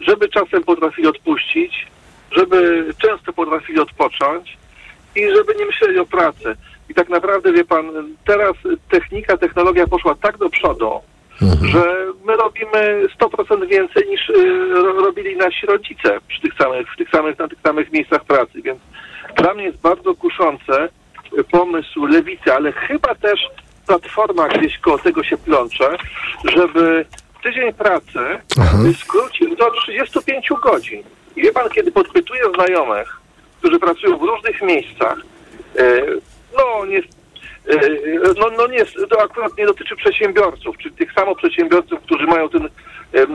Żeby czasem potrafili odpuścić, żeby często potrafili odpocząć i żeby nie myśleli o pracy. I tak naprawdę, wie pan, teraz technika, technologia poszła tak do przodu, że my robimy 100% więcej niż y, ro- robili nasi rodzice przy tych samych, w tych samych, na tych samych miejscach pracy. Więc dla mnie jest bardzo kuszące y, pomysł lewicy, ale chyba też platforma gdzieś koło tego się plącze, żeby tydzień pracy y, skrócił do 35 godzin. I wie pan, kiedy podpytuję znajomych, którzy pracują w różnych miejscach, y, no nie, y, no, no nie, to akurat nie dotyczy przedsiębiorców, czy tych samo przedsiębiorców, którzy mają ten, y,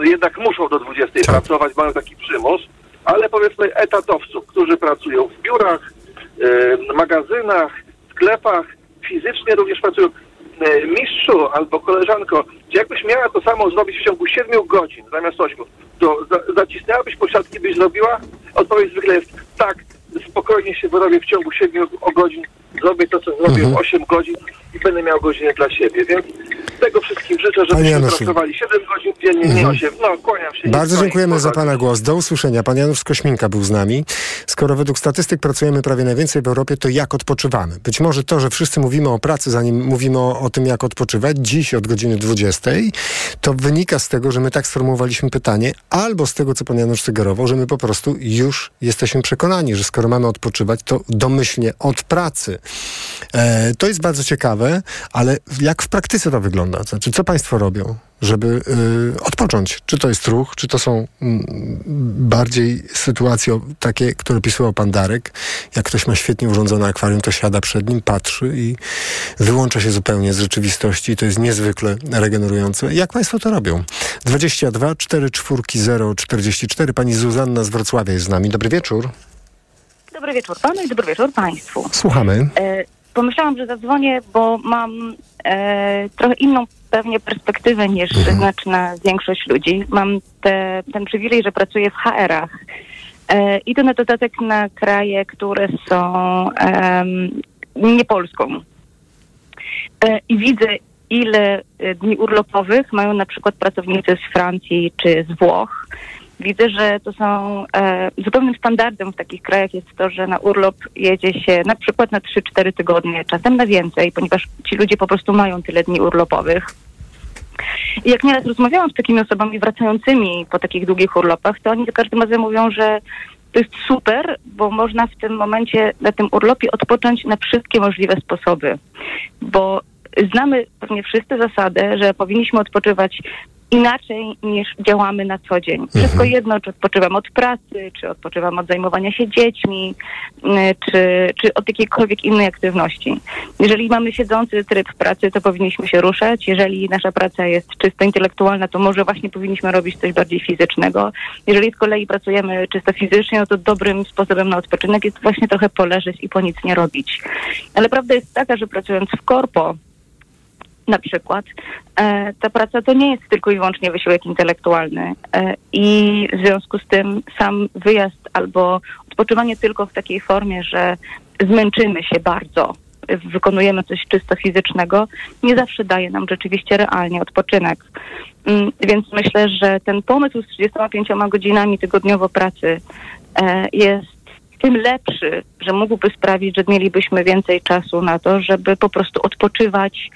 jednak muszą do 20 pracować, mają taki przymus, ale powiedzmy etatowców, którzy pracują w biurach, magazynach, sklepach, fizycznie również pracują. Y, Mistrzu albo koleżanko, czy jakbyś miała to samo zrobić w ciągu 7 godzin zamiast 8, to za, zacisnęłabyś posiadki, byś zrobiła? Odpowiedź zwykle jest tak, spokojnie się wyrobię w ciągu 7 godzin, zrobię to, co zrobię Mhm. w 8 godzin i będę miał godzinę dla siebie. Więc tego wszystkim życzę, żebyśmy pracowali 7 godzin dziennie, nie Mhm. 8. No, kłaniam się. Bardzo dziękujemy za. Pana głos. Do usłyszenia. Pan Janusz Kośminka był z nami. Skoro według statystyk pracujemy prawie najwięcej w Europie, to jak odpoczywamy? Być może to, że wszyscy mówimy o pracy, zanim mówimy o, o tym, jak odpoczywać, dziś od godziny 20, to wynika z tego, że my tak sformułowaliśmy pytanie, albo z tego, co Pan Janusz sugerował, że my po prostu już jesteśmy przekonani, że skoro mamy odpoczywać, to domyślnie od pracy. E, to jest bardzo ciekawe, ale jak w praktyce to wygląda? Znaczy, co Państwo robią? żeby y, odpocząć. Czy to jest ruch, czy to są mm, bardziej sytuacje takie, które opisywał pan Darek. Jak ktoś ma świetnie urządzone akwarium, to siada przed nim, patrzy i wyłącza się zupełnie z rzeczywistości. To jest niezwykle regenerujące. Jak państwo to robią? 22 4 4 0 44. Pani Zuzanna z Wrocławia jest z nami. Dobry wieczór. Dobry wieczór panu i dobry wieczór państwu. Słuchamy. E, pomyślałam, że zadzwonię, bo mam e, trochę inną pewnie perspektywę niż znaczna większość ludzi. Mam te, ten przywilej, że pracuję w HR-ach. E, I to na dodatek na kraje, które są nie Polską. E, I widzę, ile e, dni urlopowych mają na przykład pracownicy z Francji czy z Włoch. Widzę, że to są e, zupełnym standardem w takich krajach jest to, że na urlop jedzie się na przykład na 3-4 tygodnie, czasem na więcej, ponieważ ci ludzie po prostu mają tyle dni urlopowych. I jak nieraz rozmawiałam z takimi osobami wracającymi po takich długich urlopach, to oni za każdym razem mówią, że to jest super, bo można w tym momencie na tym urlopie odpocząć na wszystkie możliwe sposoby. Bo znamy pewnie wszyscy zasadę, że powinniśmy odpoczywać inaczej niż działamy na co dzień. Wszystko jedno, czy odpoczywam od pracy, czy odpoczywam od zajmowania się dziećmi, y, czy, czy od jakiejkolwiek innej aktywności. Jeżeli mamy siedzący tryb pracy, to powinniśmy się ruszać. Jeżeli nasza praca jest czysto intelektualna, to może właśnie powinniśmy robić coś bardziej fizycznego. Jeżeli z kolei pracujemy czysto fizycznie, no to dobrym sposobem na odpoczynek jest właśnie trochę poleżeć i po nic nie robić. Ale prawda jest taka, że pracując w korpo, na przykład, e, ta praca to nie jest tylko i wyłącznie wysiłek intelektualny e, i w związku z tym sam wyjazd albo odpoczywanie tylko w takiej formie, że zmęczymy się bardzo, wykonujemy coś czysto fizycznego, nie zawsze daje nam rzeczywiście realnie odpoczynek. Mm, Więc myślę, że ten pomysł z 35 godzinami tygodniowo pracy e, jest tym lepszy, że mógłby sprawić, że mielibyśmy więcej czasu na to, żeby po prostu odpoczywać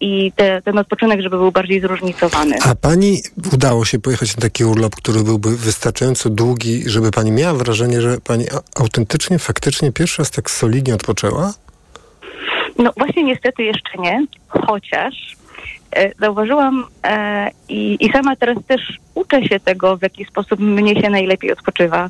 i te, ten odpoczynek, żeby był bardziej zróżnicowany. A pani udało się pojechać na taki urlop, który byłby wystarczająco długi, żeby pani miała wrażenie, że pani autentycznie, faktycznie pierwszy raz tak solidnie odpoczęła? No właśnie niestety jeszcze nie, chociaż e, zauważyłam e, i, i sama teraz też uczę się tego, w jaki sposób mnie się najlepiej odpoczywa,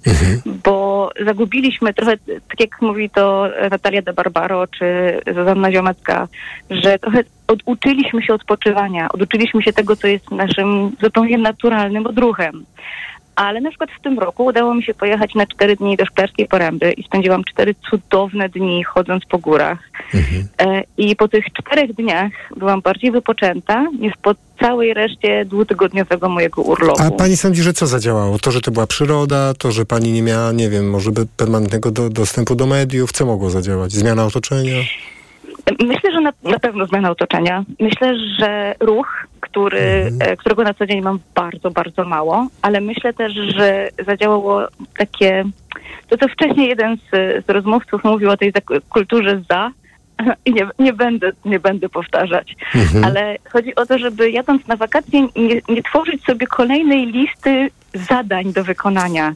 bo zagubiliśmy trochę, tak jak mówi to Natalia de Barbaro czy Zuzanna Ziomecka, że trochę oduczyliśmy się odpoczywania, oduczyliśmy się tego, co jest naszym zupełnie naturalnym odruchem. Ale na przykład w tym roku udało mi się pojechać na cztery dni do Szklarskiej Poręby i spędziłam cztery cudowne dni chodząc po górach. Mhm. E, I po tych czterech dniach byłam bardziej wypoczęta niż po całej reszcie dwutygodniowego mojego urlopu. A pani sądzi, że co zadziałało? To, że to była przyroda, to, że pani nie miała, nie wiem, może permanentnego do, dostępu do mediów? Co mogło zadziałać? Zmiana otoczenia? Myślę, że na, na pewno zmiana otoczenia. Myślę, że ruch, który, mhm. E, którego na co dzień mam bardzo, bardzo mało, ale myślę też, że zadziałało takie, to co wcześniej jeden z, z rozmówców mówił o tej kulturze za, i nie, nie, będę, nie będę powtarzać, mhm. ale chodzi o to, żeby jadąc na wakacje nie, nie tworzyć sobie kolejnej listy zadań do wykonania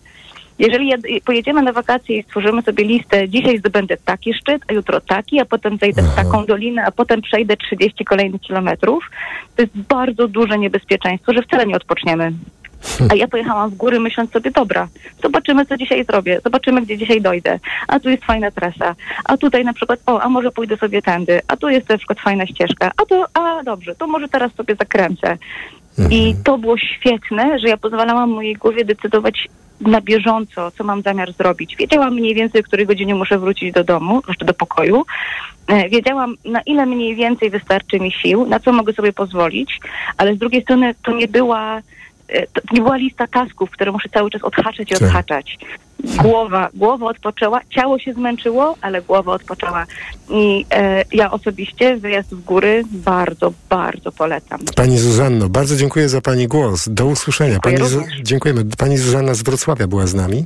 jeżeli pojedziemy na wakacje i stworzymy sobie listę, dzisiaj zdobędę taki szczyt, a jutro taki, a potem zejdę w taką dolinę, a potem przejdę 30 kolejnych kilometrów, to jest bardzo duże niebezpieczeństwo, że wcale nie odpoczniemy. A ja pojechałam w góry myśląc sobie, dobra, zobaczymy, co dzisiaj zrobię, zobaczymy, gdzie dzisiaj dojdę. A tu jest fajna trasa, a tutaj na przykład, o, a może pójdę sobie tędy, a tu jest na przykład fajna ścieżka, a to, a dobrze, to może teraz sobie zakręcę. I to było świetne, że ja pozwalałam mojej głowie decydować na bieżąco, co mam zamiar zrobić. Wiedziałam mniej więcej, w której godzinie muszę wrócić do domu, jeszcze do pokoju. E, wiedziałam, na ile mniej więcej wystarczy mi sił, na co mogę sobie pozwolić, ale z drugiej strony to nie była nie była lista tasków, które muszę cały czas odhaczać i tak. odhaczać. Głowa, głowa odpoczęła, ciało się zmęczyło, ale głowa odpoczęła. I e, ja osobiście wyjazd w góry bardzo, bardzo polecam. Pani Zuzanno, bardzo dziękuję za Pani głos. Do usłyszenia. Pani dziękujemy. Pani Zuzanna z Wrocławia była z nami.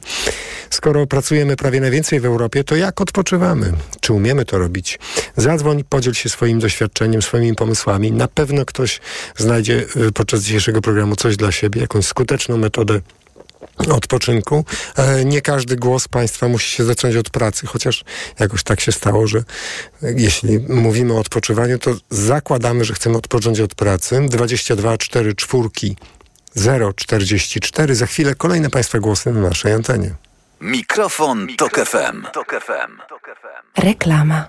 Skoro pracujemy prawie najwięcej w Europie, to jak odpoczywamy? Czy umiemy to robić? Zadzwoń, podziel się swoim doświadczeniem, swoimi pomysłami. Na pewno ktoś znajdzie y, podczas dzisiejszego programu coś dla siebie, jakąś skuteczną metodę odpoczynku. E, nie każdy głos państwa musi się zacząć od pracy, chociaż jakoś tak się stało, że jeśli mówimy o odpoczywaniu, to zakładamy, że chcemy odpocząć od pracy. 22 4 czwórki 044. Za chwilę kolejne państwa głosy na naszej antenie. Mikrofon, Mikrofon Tok FM. Tok FM. Reklama.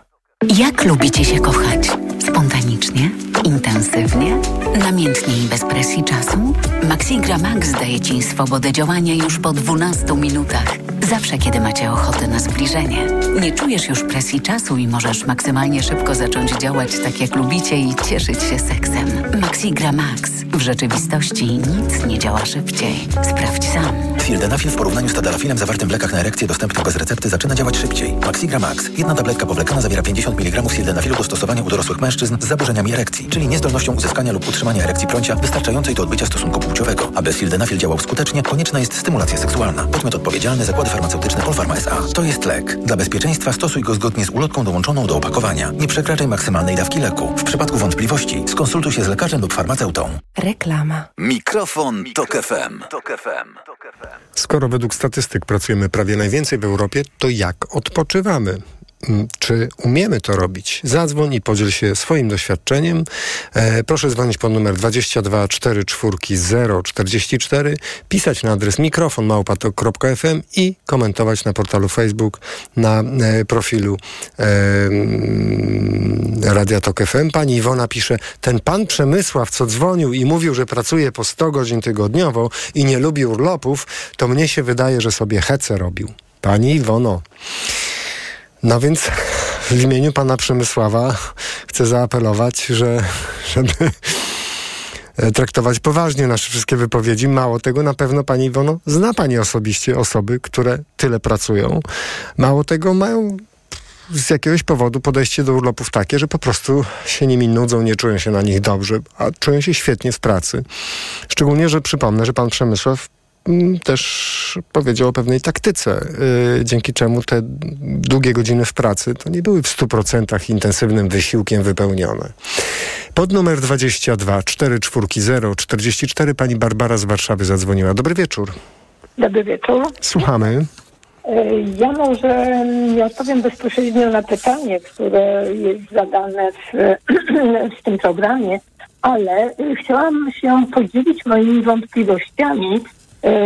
Jak lubicie się kochać? Spontanicznie? Intensywnie? Namiętnie i bez presji czasu? Maxigra Max daje Ci swobodę działania już po 12 minutach. Zawsze, kiedy macie ochotę na zbliżenie. Nie czujesz już presji czasu i możesz maksymalnie szybko zacząć działać tak, jak lubicie i cieszyć się seksem. Maxigra Max. W rzeczywistości nic nie działa szybciej. Sprawdź sam. Sildenafil w porównaniu z tadalafilem zawartym w lekach na erekcję dostępnych bez recepty zaczyna działać szybciej. Maxigra Max. Jedna tabletka powlekana zawiera 50 mg sildenafilu do stosowania u dorosłych mężczyzn z zaburzeniami erekcji, czyli niezdolnością uzyskania lub utrzymania erekcji prącia wystarczającej do odbycia stosunku płciowego. Aby sildenafil działał skutecznie, konieczna jest stymulacja seksualna. Podmiot odpowiedzialny zakłady farmaceutyczne Polpharma S.A. To jest lek. Dla bezpieczeństwa stosuj go zgodnie z ulotką dołączoną do opakowania. Nie przekraczaj maksymalnej dawki leku. W przypadku wątpliwości skonsultuj się z lekarzem lub farmaceutą. Reklama. Mikrofon, Tok FM. Tok FM. Skoro według statystyk pracujemy prawie najwięcej w Europie, to jak odpoczywamy? Mm, czy umiemy to robić? Zadzwoń i podziel się swoim doświadczeniem. E, proszę dzwonić pod numer 22 44 044, pisać na adres mikrofon małpatok.fm i komentować na portalu Facebook na e, profilu e, mm, Radia Tok FM. Pani Iwona pisze, ten pan Przemysław, co dzwonił i mówił, że pracuje po 100 godzin tygodniowo i nie lubi urlopów, to mnie się wydaje, że sobie hece robił. Pani Iwono, no więc w imieniu pana Przemysława chcę zaapelować, że, żeby traktować poważnie nasze wszystkie wypowiedzi. Mało tego, na pewno pani Iwono, zna pani osobiście osoby, które tyle pracują. Mało tego, mają z jakiegoś powodu podejście do urlopów takie, że po prostu się nimi nudzą, nie czują się na nich dobrze, a czują się świetnie w pracy. Szczególnie, że przypomnę, że pan Przemysław też powiedział o pewnej taktyce, yy, dzięki czemu te długie godziny w pracy to nie były w 100% intensywnym wysiłkiem wypełnione. Pod numer 22 440 44 pani Barbara z Warszawy zadzwoniła. Dobry wieczór. Dobry wieczór. Słuchamy. Yy, ja może nie odpowiem bezpośrednio na pytanie, które jest zadane w, w tym programie, ale chciałam się podzielić moimi wątpliwościami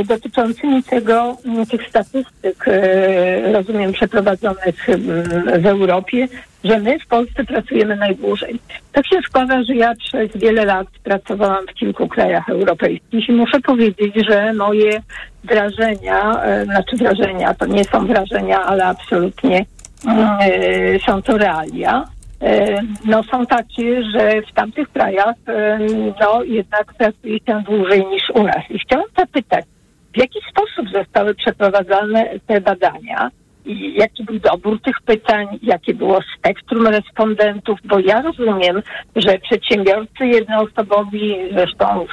dotyczącymi tego, m, tych statystyk, e, rozumiem, przeprowadzonych m, w Europie, że my w Polsce pracujemy najdłużej. Tak się składa, że ja przez wiele lat pracowałam w kilku krajach europejskich i muszę powiedzieć, że moje wrażenia, e, znaczy wrażenia, to nie są wrażenia, ale absolutnie mm, e, są to realia. E, No są takie, że w tamtych krajach e, no jednak pracuje się dłużej niż u nas. I chciałam zapytać, w jaki sposób zostały przeprowadzane te badania i jaki był dobór tych pytań, jakie było spektrum respondentów, bo ja rozumiem, że przedsiębiorcy jednoosobowi, zresztą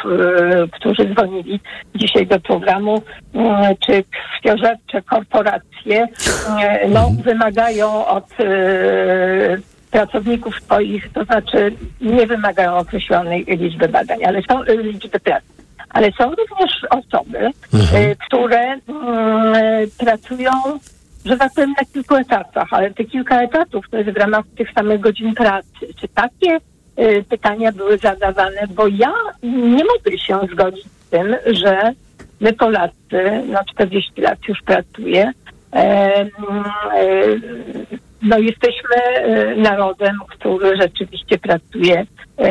którzy dzwonili dzisiaj do programu, e, czy krwiożercze korporacje, e, no, wymagają od pracowników swoich, to znaczy nie wymagają określonej liczby badań, ale są e, liczby pracy. Ale są również osoby, e, które mm, pracują, że tak powiem, na kilku etatach, ale te kilka etatów to jest w ramach tych samych godzin pracy. Czy takie e, pytania były zadawane? Bo ja nie mogę się zgodzić z tym, że my Polacy, no 40 lat już pracuję, e, mm, e, no jesteśmy e, narodem, który rzeczywiście pracuje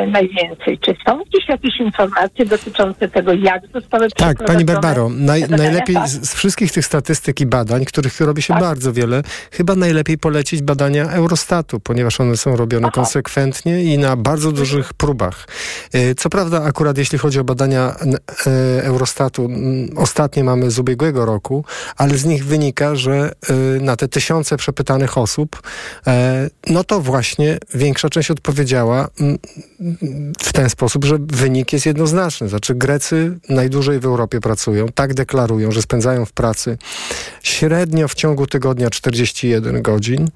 najwięcej. Czy są gdzieś jakieś informacje dotyczące tego, jak zostały Tak, pani Barbaro, naj, najlepiej Tak. z, z wszystkich tych statystyk i badań, których robi się bardzo wiele, chyba najlepiej polecić badania Eurostatu, ponieważ one są robione konsekwentnie i na bardzo dużych próbach. E, Co prawda, akurat jeśli chodzi o badania e, Eurostatu, ostatnie mamy z ubiegłego roku, ale z nich wynika, że e, na te tysiące przepytanych osób, e, no to właśnie większa część odpowiedziała w ten sposób, że wynik jest jednoznaczny. Znaczy Grecy najdłużej w Europie pracują, tak deklarują, że spędzają w pracy średnio w ciągu tygodnia 41 godzin,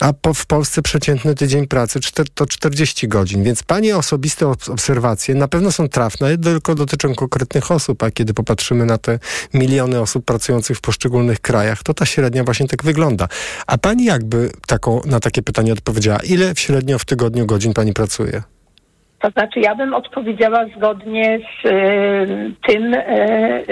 a po, w Polsce przeciętny tydzień pracy czter, to 40 godzin. Więc pani osobiste ob- obserwacje na pewno są trafne, tylko dotyczą konkretnych osób, a kiedy popatrzymy na te miliony osób pracujących w poszczególnych krajach, to ta średnia właśnie tak wygląda. A pani jakby taką, na takie pytanie odpowiedziała? Ile średnio w tygodniu godzin pani pracuje? To znaczy, ja bym odpowiedziała zgodnie z e, tym e,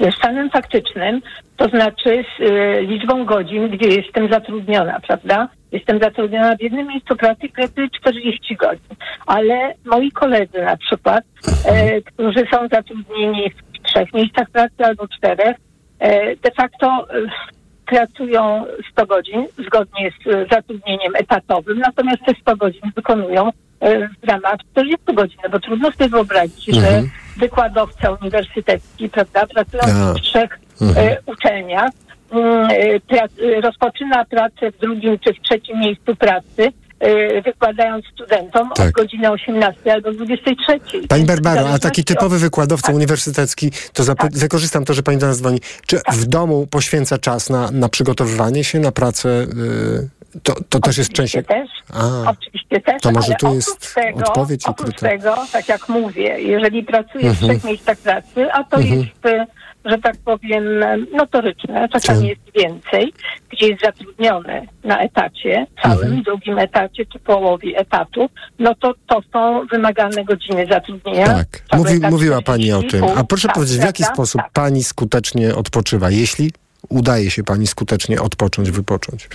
ze stanem faktycznym, to znaczy z e, liczbą godzin, gdzie jestem zatrudniona, prawda? Jestem zatrudniona w jednym miejscu pracy, pracuję 40 godzin, ale moi koledzy na przykład, e, którzy są zatrudnieni w trzech miejscach pracy albo czterech, e, de facto e, pracują 100 godzin zgodnie z zatrudnieniem etatowym, natomiast te 100 godzin wykonują w ramach 40 godzin, bo trudno sobie wyobrazić, że Mhm. wykładowca uniwersytecki, prawda, pracując A. w trzech Mhm. e, uczelniach, mm, e, e, rozpoczyna pracę w drugim czy w trzecim miejscu pracy, e, wykładając studentom od godziny 18 albo 23. Pani Barbaro, a taki typowy wykładowca uniwersytecki, to zap- Tak. wykorzystam to, że pani do nas dzwoni. Czy w domu poświęca czas na, na przygotowywanie się, na pracę? y, to, to też jest część... też. A, Oczywiście też, To może tu jest tego, odpowiedź oprócz ukryta. tego, tak jak mówię, jeżeli pracuję w Mhm. trzech miejscach pracy, a to Mhm. jest, e, że tak powiem, notoryczne, czasami Tak. jest więcej, gdzie jest zatrudniony na etacie, całym, Mhm. drugim etacie czy połowie etatu, no to to są wymagane godziny zatrudnienia. tak, Mówi, etat mówiła pani o 40,5, tym. A proszę tak, powiedzieć, w jaki prawda? sposób pani skutecznie odpoczywa, jeśli udaje się pani skutecznie odpocząć, wypocząć?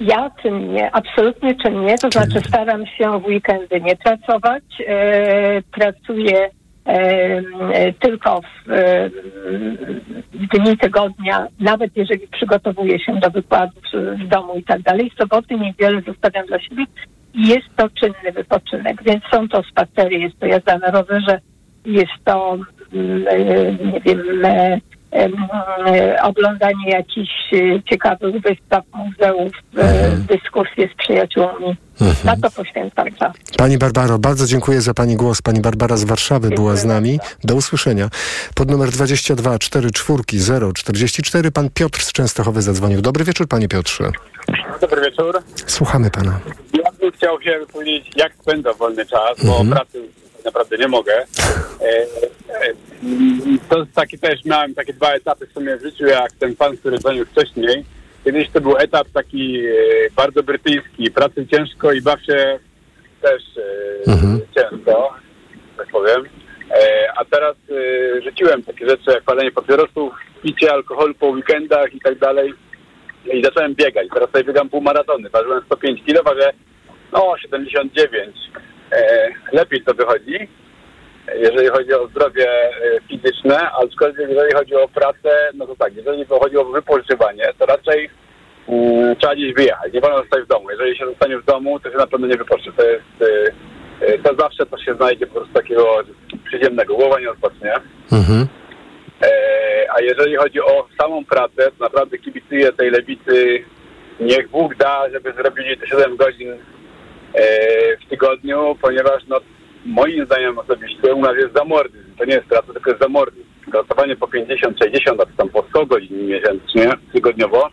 Ja czynnie, absolutnie czynnie, to znaczy staram się w weekendy nie pracować, e, pracuję e, tylko w e, dni tygodnia, nawet jeżeli przygotowuję się do wykładów w domu i tak dalej, soboty, niedzielę zostawiam dla siebie i jest to czynny wypoczynek, więc są to spacery, jest to jazda na rowerze, jest to, mm, e, nie wiem, em, oglądanie jakichś e, ciekawych wystaw, muzeów, e, dyskusje z przyjaciółmi. Na to poświęcam czas. Pani Barbaro, bardzo dziękuję za Pani głos. Pani Barbara z Warszawy była z nami. Do usłyszenia. Pod numer 22 44 044 Pan Piotr z Częstochowy zadzwonił. Dobry wieczór, Panie Piotrze. Dobry wieczór. Słuchamy Pana. Ja bym chciał się powiedzieć, jak spędzam wolny czas, bo Mhm. pracy naprawdę nie mogę. E, e, to taki też, miałem takie dwa etapy w sumie w życiu, jak ten pan, który dzwonił wcześniej. Kiedyś to był etap taki e, bardzo brytyjski, pracy ciężko i baw się też e, ciężko, tak powiem. A teraz rzuciłem takie rzeczy jak palenie papierosów, picie alkoholu po weekendach i tak dalej. I zacząłem biegać. Teraz sobie biegam półmaratony. Ważyłem 105 kg, ważę no 79. E, lepiej to wychodzi, jeżeli chodzi o zdrowie e, fizyczne, aczkolwiek jeżeli chodzi o pracę, no to tak, jeżeli chodzi o wypożywanie, to raczej mm, trzeba gdzieś wyjechać. Nie wolno zostać w domu. Jeżeli się zostanie w domu, to się na pewno nie wypocznie. To jest, e, to zawsze to się znajdzie po prostu takiego przyziemnego. Głowa nie odpocznie. Mhm. E, a jeżeli chodzi o samą pracę, to naprawdę kibicuję tej lewicy. Niech Bóg da, żeby zrobili te 7 godzin w tygodniu, ponieważ no, moim zdaniem osobiście u nas jest zamordyzm. To nie jest praca, tylko jest zamordyzm. Pracowanie po 50, 60, a tam po 100 godzin miesięcznie, tygodniowo,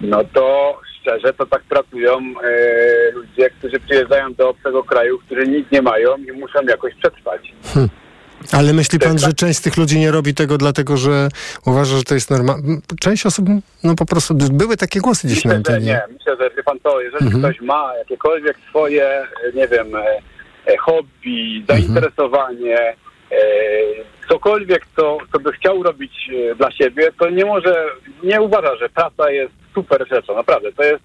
no to szczerze to tak pracują e, ludzie, którzy przyjeżdżają do obcego kraju, którzy nic nie mają i muszą jakoś przetrwać. Hm. Ale myśli pan, że część z tych ludzi nie robi tego dlatego, że uważa, że to jest normalne? Część osób, no po prostu, były takie głosy gdzieś na Myślę, że antenie. nie. Myślę, że wie pan co, jeżeli Mhm. ktoś ma jakiekolwiek swoje, nie wiem, e, e, hobby, zainteresowanie, e, cokolwiek, co, co by chciał robić dla siebie, to nie może, nie uważa, że praca jest super rzeczą. Naprawdę, to jest,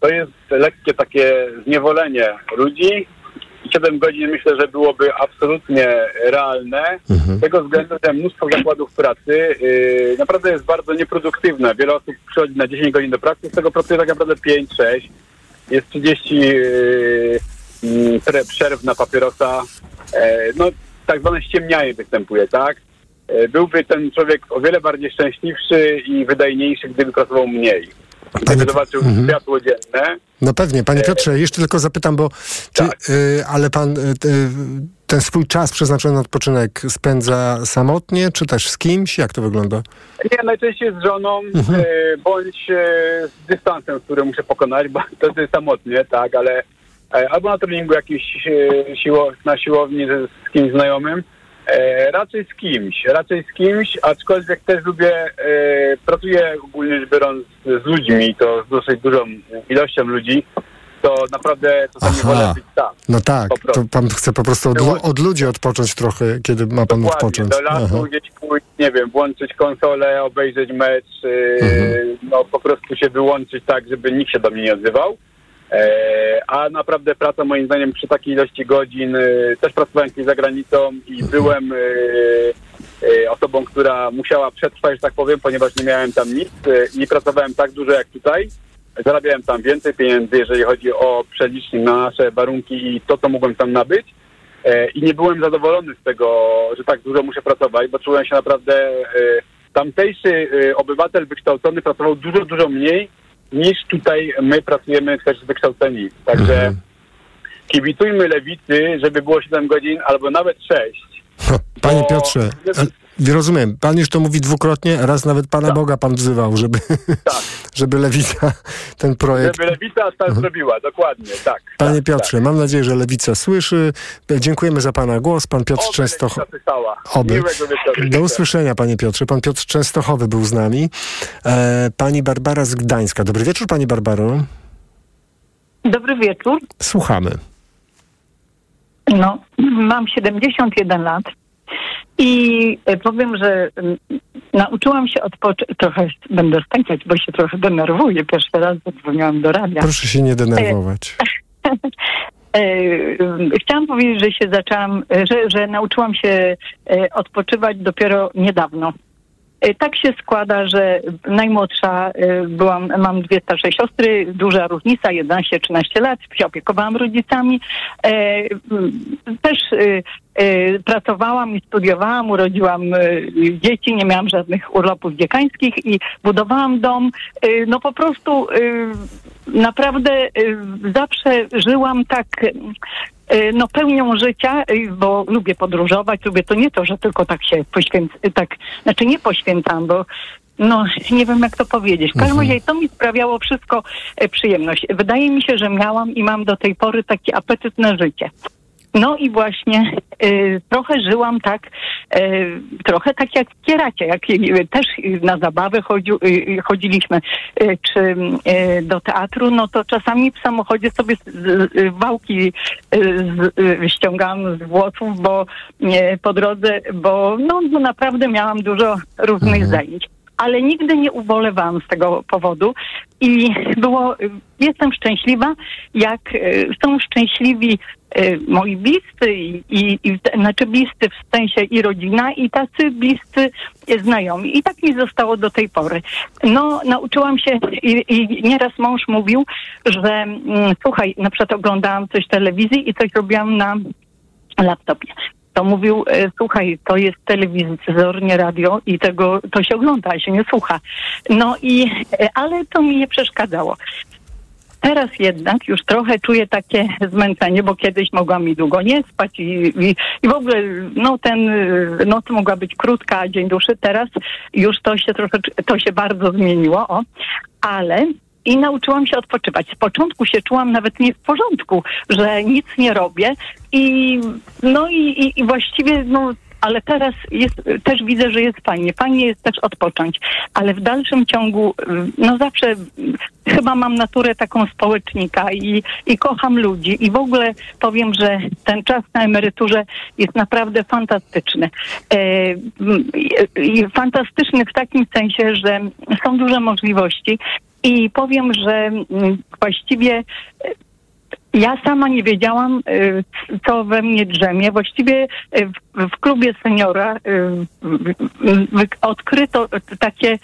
to jest lekkie takie zniewolenie ludzi. I 7 godzin myślę, że byłoby absolutnie realne. Z tego względu, że mnóstwo zakładów pracy yy, naprawdę jest bardzo nieproduktywne. Wiele osób przychodzi na 10 godzin do pracy, z tego pracuje tak naprawdę 5-6. Jest 30 yy, pre- przerw na papierosa. E, no, tak zwane ściemnianie występuje, tak? E, byłby ten człowiek o wiele bardziej szczęśliwszy i wydajniejszy, gdyby pracował mniej. Gdyby zobaczył światło dzienne. No pewnie. Panie Piotrze, jeszcze tylko zapytam, bo czy, Tak. y, ale pan y, y, ten swój czas przeznaczony na odpoczynek spędza samotnie, czy też z kimś? Jak to wygląda? Nie, najczęściej z żoną, Mhm. e, bądź e, z dystansem, który muszę pokonać, bo to jest samotnie, tak, ale e, albo na treningu jakimś e, siło, na siłowni z, z kimś znajomym, e, raczej z kimś, raczej z kimś, aczkolwiek też lubię, e, pracuję ogólnie rzecz biorąc z ludźmi, to z dosyć dużą ilością ludzi, to naprawdę czasami Aha. wolę być sam. No tak, Po prostu. to pan chce po prostu od, od ludzi odpocząć trochę, kiedy ma pan Dokładnie, odpocząć. do lasu Aha. gdzieś pójść, nie wiem, włączyć konsolę, obejrzeć mecz, yy, no po prostu się wyłączyć tak, żeby nikt się do mnie nie odzywał. E, a naprawdę praca moim zdaniem przy takiej ilości godzin, e, też pracowałem kiedyś za granicą i byłem e, osobą, która musiała przetrwać, że tak powiem, ponieważ nie miałem tam nic i pracowałem tak dużo jak tutaj. Zarabiałem tam więcej pieniędzy, jeżeli chodzi o przelicznik na nasze warunki i to, co mogłem tam nabyć. I nie byłem zadowolony z tego, że tak dużo muszę pracować, bo czułem się naprawdę... Tamtejszy obywatel wykształcony pracował dużo, dużo mniej niż tutaj my pracujemy też wykształceni. Także kibicujmy lewicy, żeby było 7 godzin albo nawet 6. Panie Piotrze, rozumiem, pan już to mówi dwukrotnie, raz nawet Pana Tak. Boga pan wzywał, żeby, żeby Lewica ten projekt... Żeby lewica tak zrobiła, dokładnie, tak. Panie Piotrze, mam nadzieję, że Lewica słyszy. Dziękujemy za Pana głos. Pan Piotr Oby Częstoch... Oby. Wieczoru. Do usłyszenia, Panie Piotrze. Pan Piotr Częstochowy był z nami. E, pani Barbara z Gdańska. Dobry wieczór, Pani Barbaro. Dobry wieczór. Słuchamy. No, mam 71 lat i e, powiem, że mm, nauczyłam się odpocząć. Trochę będę stękać, bo się trochę denerwuję. Pierwszy raz zadzwoniłam do radia. Proszę się nie denerwować. E, mm, Chciałam powiedzieć, że się zaczęłam, e, że, że nauczyłam się e, odpoczywać dopiero niedawno. E, Tak się składa, że najmłodsza e, byłam, mam dwie starsze siostry, duża różnica, 11-13 lat, się opiekowałam rodzicami. E, Też pracowałam i studiowałam, urodziłam dzieci, nie miałam żadnych urlopów dziekańskich i budowałam dom. No po prostu naprawdę zawsze żyłam tak no pełnią życia, y, bo lubię podróżować, lubię to nie to, że tylko tak się poświęcam, tak, znaczy nie poświęcam, bo no nie wiem jak to powiedzieć. W każdym razie to mi sprawiało wszystko e, przyjemność. Wydaje mi się, że miałam i mam do tej pory taki apetyt na życie. No i właśnie y, trochę żyłam tak, y, trochę tak jak w Kieracie, jak y, też na zabawę chodzi, y, chodziliśmy, y, czy y, do teatru, no to czasami w samochodzie sobie y, wałki y, z, y, ściągałam z włosów, bo po drodze, bo no, no naprawdę miałam dużo różnych zajęć. Ale nigdy nie ubolewałam z tego powodu i było, jestem szczęśliwa, jak y, są szczęśliwi y, moi bliscy i, i, znaczy bliscy w sensie i rodzina i tacy bliscy znajomi. I tak mi zostało do tej pory. No, nauczyłam się i, i nieraz mąż mówił, że mm, słuchaj, na przykład oglądałam coś telewizji i coś robiłam na laptopie. To mówił, e, słuchaj, to jest telewizor, nie radio i tego, to się ogląda, a się nie słucha. No i, e, ale to mi nie przeszkadzało. Teraz jednak już trochę czuję takie zmęczenie, bo kiedyś mogłam mi długo nie spać i, i, i w ogóle no ten y, noc mogła być krótka, a dzień dłuższy. Teraz już to się trochę, to się bardzo zmieniło, o. Ale i nauczyłam się odpoczywać. Z początku się czułam nawet nie w porządku, że nic nie robię i no i, i, i właściwie no ale teraz jest, też widzę, że jest fajnie. Fajnie jest też odpocząć, ale w dalszym ciągu, no zawsze chyba mam naturę taką społecznika i, i kocham ludzi i w ogóle powiem, że ten czas na emeryturze jest naprawdę fantastyczny. E, fantastyczny w takim sensie, że są duże możliwości i powiem, że mm, właściwie ja sama nie wiedziałam, y, co we mnie drzemie. Właściwie y, w, klubie seniora odkryto takie,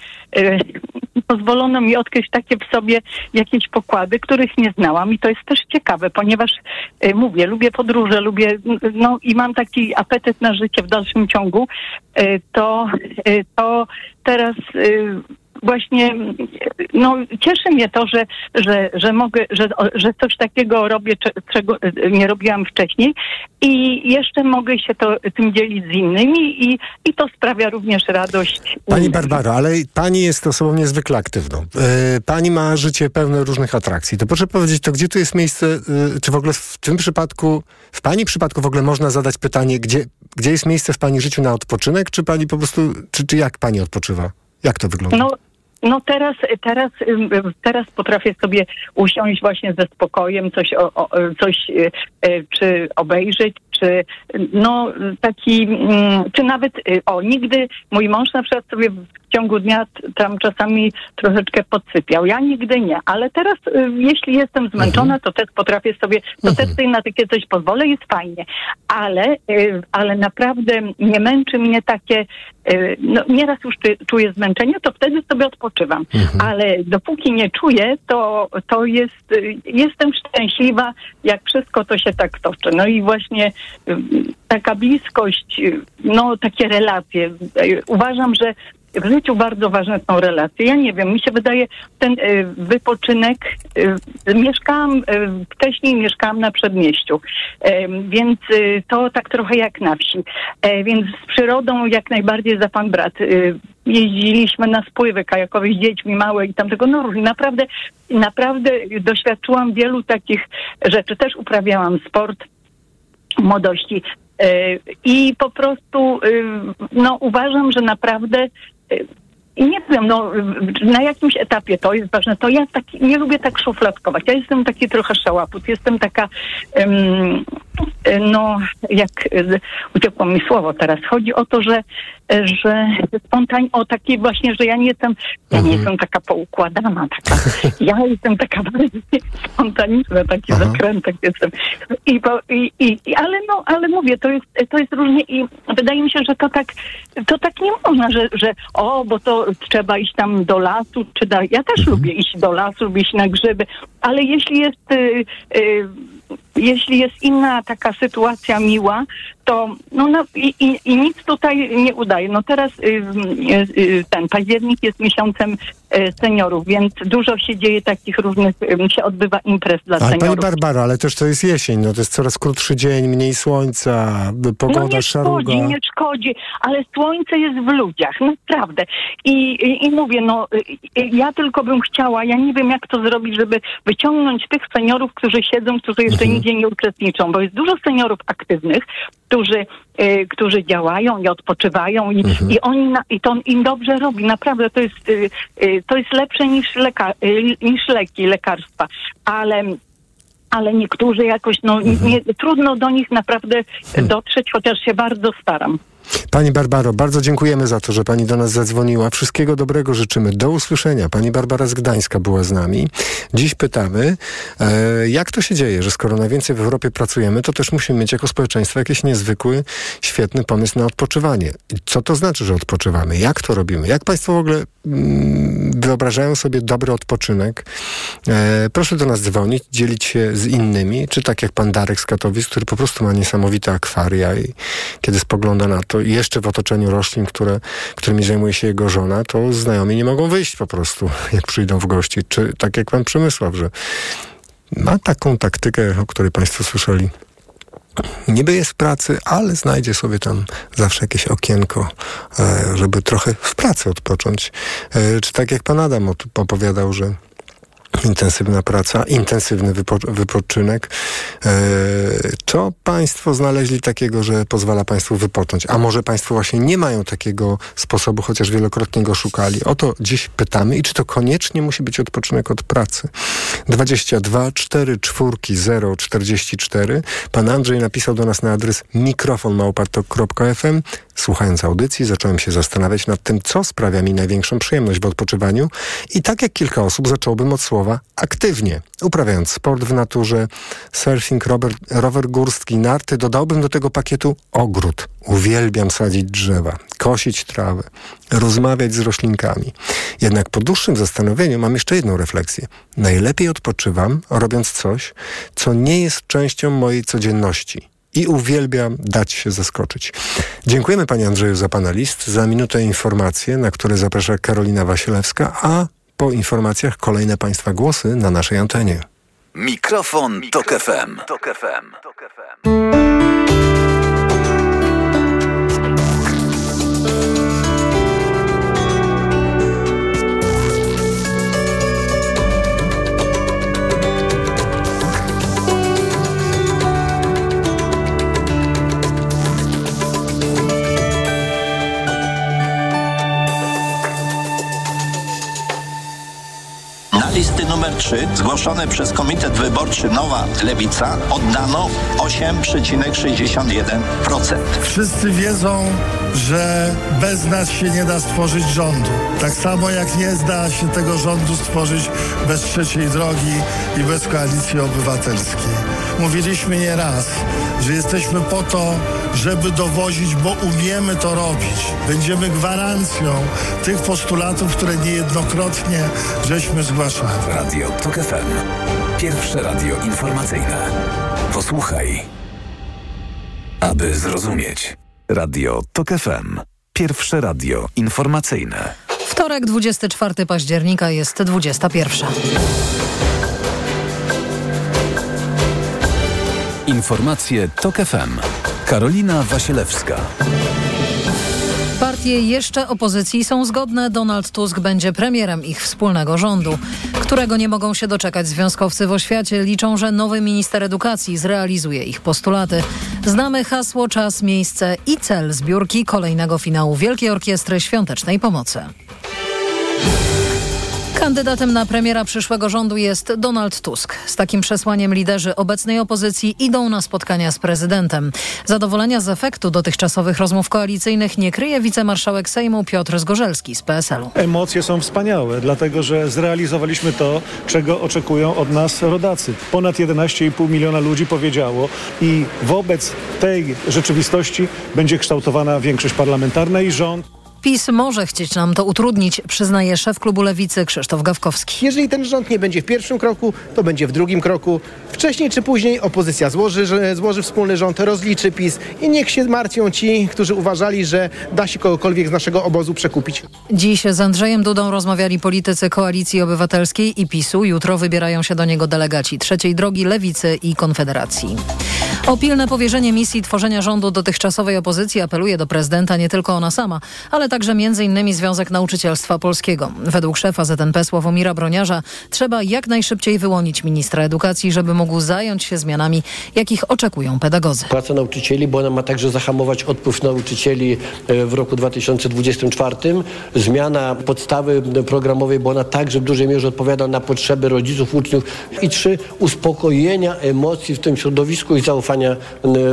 pozwolono mi odkryć takie w sobie jakieś pokłady, których nie znałam i to jest też ciekawe, ponieważ mówię, lubię podróże, lubię, no i mam taki apetyt na życie w dalszym ciągu, to, to teraz właśnie no, cieszy mnie to, że, że, że mogę, że, że coś takiego robię, czego nie robiłam wcześniej i jeszcze mogę się to, tym dzielić z innymi i, i to sprawia również radość. Pani Barbaro, ale pani jest osobą niezwykle aktywną. E, pani ma życie pełne różnych atrakcji. To proszę powiedzieć, to gdzie tu jest miejsce, e, czy w ogóle w tym przypadku, w pani przypadku w ogóle można zadać pytanie, gdzie, gdzie jest miejsce w pani życiu na odpoczynek, czy pani po prostu, czy, czy jak pani odpoczywa? Jak to wygląda? No, no teraz, teraz, teraz potrafię sobie usiąść właśnie ze spokojem, coś, o, o, coś y, y, czy obejrzeć, czy no taki, mm, czy nawet, y, o nigdy mój mąż na przykład sobie w ciągu dnia tam czasami troszeczkę podsypiał. Ja nigdy nie, ale teraz jeśli jestem zmęczona, to też potrafię sobie, to też sobie na takie coś pozwolę, jest fajnie. Ale, ale naprawdę nie męczy mnie takie, no nieraz już czuję zmęczenie, to wtedy sobie odpoczywam. Mhm. Ale dopóki nie czuję, to, to jest, jestem szczęśliwa, jak wszystko to się tak toczy. No i właśnie taka bliskość, no takie relacje. Uważam, że w życiu bardzo ważne są relacje. Ja nie wiem, mi się wydaje, ten y, wypoczynek, y, mieszkałam, y, wcześniej mieszkałam na przedmieściu, więc to tak trochę jak na wsi. E, więc z przyrodą jak najbardziej za pan brat. Jeździliśmy na spływy kajakowe z dziećmi małe i tamtego, no. Naprawdę, naprawdę doświadczyłam wielu takich rzeczy. Też uprawiałam sport młodości. E, I po prostu no, uważam, że naprawdę i nie wiem, no, na jakimś etapie to jest ważne. To ja tak, nie lubię tak szufladkować. Ja jestem taki trochę szałaput. Jestem taka, um, no, jak uciekło mi słowo teraz. Chodzi o to, że, że spontan, o takie właśnie, że ja nie jestem, ja nie Mhm. jestem taka poukładana, taka. Ja jestem taka bardziej spontaniczna, taki Aha. zakrętek jestem. I, i, i, ale no, ale mówię, to jest, to jest różnie i wydaje mi się, że to tak, to tak nie można, że, że o, bo to trzeba iść tam do lasu, czy da, ja też lubię iść do lasu, lubię iść na grzyby, ale jeśli jest, y, y, jeśli jest inna taka sytuacja miła, to no, no i, i, i nic tutaj nie udaje. No teraz y, ten październik jest miesiącem seniorów, więc dużo się dzieje takich różnych, się odbywa imprez dla Ale pani seniorów. Barbara, ale też to jest jesień, no to jest coraz krótszy dzień, mniej słońca, pogoda no nie szaruga. szkodzi, nie szkodzi, ale słońce jest w ludziach, naprawdę. I, i, i mówię, no ja tylko bym chciała, ja nie wiem jak to zrobić, żeby wyciągnąć tych seniorów, którzy siedzą, którzy jeszcze Mhm. nigdzie nie uczestniczą, bo jest dużo seniorów aktywnych, którzy, y, którzy działają i odpoczywają i, Mhm. i oni na, i to im dobrze robi, naprawdę to jest, y, y, to jest lepsze niż, leka, niż leki, lekarstwa, ale ale niektórzy jakoś, no nie, trudno do nich naprawdę dotrzeć, chociaż się bardzo staram. Pani Barbaro, bardzo dziękujemy za to, że pani do nas zadzwoniła. Wszystkiego dobrego życzymy. Do usłyszenia. Pani Barbara z Gdańska była z nami. Dziś pytamy, e, jak to się dzieje, że skoro najwięcej w Europie pracujemy, to też musimy mieć jako społeczeństwo jakiś niezwykły, świetny pomysł na odpoczywanie. Co to znaczy, że odpoczywamy? Jak to robimy? Jak państwo w ogóle wyobrażają sobie dobry odpoczynek? E, proszę do nas dzwonić, dzielić się z innymi, czy tak jak pan Darek z Katowic, który po prostu ma niesamowite akwaria i kiedy spogląda na to i jeszcze w otoczeniu roślin, które, którymi zajmuje się jego żona, to znajomi nie mogą wyjść po prostu, jak przyjdą w gości. Czy tak jak pan Przemysław, że ma taką taktykę, o której państwo słyszeli. Niby jest w pracy, ale znajdzie sobie tam zawsze jakieś okienko, e, żeby trochę w pracy odpocząć. E, Czy tak jak pan Adam op- opowiadał, że intensywna praca, intensywny wypo, wypoczynek. E, co Państwo znaleźli takiego, że pozwala Państwu wypocząć? A może Państwo właśnie nie mają takiego sposobu, chociaż wielokrotnie go szukali? O to dziś pytamy i czy to koniecznie musi być odpoczynek od pracy? 22 4 czwórki 0 44. Pan Andrzej napisał do nas na adres mikrofonmałpatok.fm. Słuchając audycji, zacząłem się zastanawiać nad tym, co sprawia mi największą przyjemność w odpoczywaniu i tak jak kilka osób zacząłbym od słowa aktywnie. Uprawiając sport w naturze, surfing, rower, rower górski, narty, dodałbym do tego pakietu ogród. Uwielbiam sadzić drzewa, kosić trawę, rozmawiać z roślinkami. Jednak po dłuższym zastanowieniu mam jeszcze jedną refleksję. Najlepiej odpoczywam, robiąc coś, co nie jest częścią mojej codzienności i uwielbiam dać się zaskoczyć. Dziękujemy Panie Andrzeju za Pana list, za minutę informacje, na które zaprasza Karolina Wasielewska, a po informacjach kolejne Państwa głosy na naszej antenie. Mikrofon, Tok FM. Tok FM. Na listy numer 3 zgłoszone przez Komitet Wyborczy Nowa Lewica oddano 8,61%. Wszyscy wiedzą, że bez nas się nie da stworzyć rządu. Tak samo jak nie da się tego rządu stworzyć bez trzeciej drogi i bez koalicji obywatelskiej. Mówiliśmy nie raz, że jesteśmy po to, żeby dowozić, bo umiemy to robić. Będziemy gwarancją tych postulatów, które niejednokrotnie żeśmy zgłaszali. Radio TOK FM. Pierwsze radio informacyjne. Posłuchaj. Aby zrozumieć. Radio TOK FM. Pierwsze radio informacyjne. Wtorek, 24 października jest 21. Informacje TOK FM. Karolina Wasielewska. Partie jeszcze opozycji są zgodne. Donald Tusk będzie premierem ich wspólnego rządu, którego nie mogą się doczekać związkowcy w oświacie. Liczą, że nowy minister edukacji zrealizuje ich postulaty. Znamy hasło, czas, miejsce i cel zbiórki kolejnego finału Wielkiej Orkiestry Świątecznej Pomocy. Kandydatem na premiera przyszłego rządu jest Donald Tusk. Z takim przesłaniem liderzy obecnej opozycji idą na spotkania z prezydentem. Zadowolenia z efektu dotychczasowych rozmów koalicyjnych nie kryje wicemarszałek Sejmu Piotr Zgorzelski z PSL-u. Emocje są wspaniałe, dlatego że zrealizowaliśmy to, czego oczekują od nas rodacy. Ponad 11,5 miliona ludzi powiedziało i wobec tej rzeczywistości będzie kształtowana większość parlamentarna i rząd. PiS może chcieć nam to utrudnić, przyznaje szef klubu Lewicy Krzysztof Gawkowski. Jeżeli ten rząd nie będzie w pierwszym kroku, to będzie w drugim kroku. Wcześniej czy później opozycja złoży, złoży wspólny rząd, rozliczy PiS i niech się martwią ci, którzy uważali, że da się kogokolwiek z naszego obozu przekupić. Dziś z Andrzejem Dudą rozmawiali politycy Koalicji Obywatelskiej i PiSu. Jutro wybierają się do niego delegaci Trzeciej Drogi, Lewicy i Konfederacji. O pilne powierzenie misji tworzenia rządu dotychczasowej opozycji apeluje do prezydenta nie tylko ona sama, ale także m.in. Związek Nauczycielstwa Polskiego. Według szefa ZNP Sławomira Broniarza trzeba jak najszybciej wyłonić ministra edukacji, żeby mógł zająć się zmianami, jakich oczekują pedagodzy. Praca nauczycieli, bo ona ma także zahamować odpływ nauczycieli e, w roku 2024. Zmiana podstawy programowej, bo ona także w dużej mierze odpowiada na potrzeby rodziców, uczniów. I trzy, uspokojenia emocji w tym środowisku i zaufania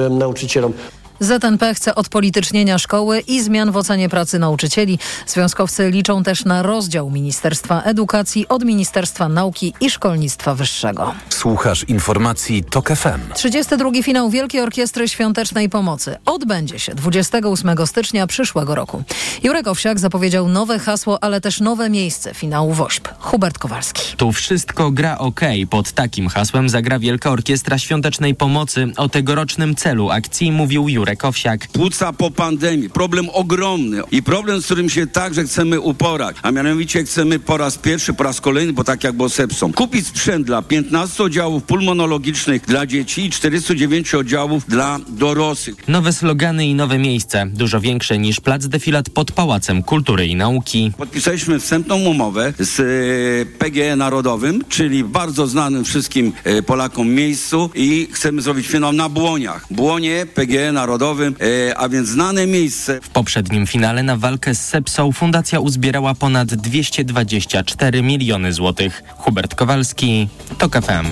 nauczycielom. ZNP chce odpolitycznienia szkoły i zmian w ocenie pracy nauczycieli. Związkowcy liczą też na rozdział Ministerstwa Edukacji od Ministerstwa Nauki i Szkolnictwa Wyższego. Słuchasz informacji TOK FM. 32. finał Wielkiej Orkiestry Świątecznej Pomocy odbędzie się 28 stycznia przyszłego roku. Jurek Owsiak zapowiedział nowe hasło, ale też nowe miejsce finału WOŚP. Hubert Kowalski. Tu wszystko gra ok. Pod takim hasłem zagra Wielka Orkiestra Świątecznej Pomocy. O tegorocznym celu akcji mówił Jurek Owsiak. Płuca po pandemii. Problem ogromny i problem, z którym się także chcemy uporać. A mianowicie chcemy po raz pierwszy, po raz kolejny, bo tak jak było sepsą, kupić sprzęt dla 15 oddziałów pulmonologicznych dla dzieci i 49 oddziałów dla dorosłych. Nowe slogany i nowe miejsce. Dużo większe niż plac defilat pod Pałacem Kultury i Nauki. Podpisaliśmy wstępną umowę z e, PGE Narodowym, czyli bardzo znanym wszystkim e, Polakom miejscu i chcemy zrobić finał na Błoniach. Błonie, PGE Narodowym, e, a więc znane miejsce. W poprzednim finale na walkę z sepsą fundacja uzbierała ponad 224 miliony złotych. Hubert Kowalski, TOK FM.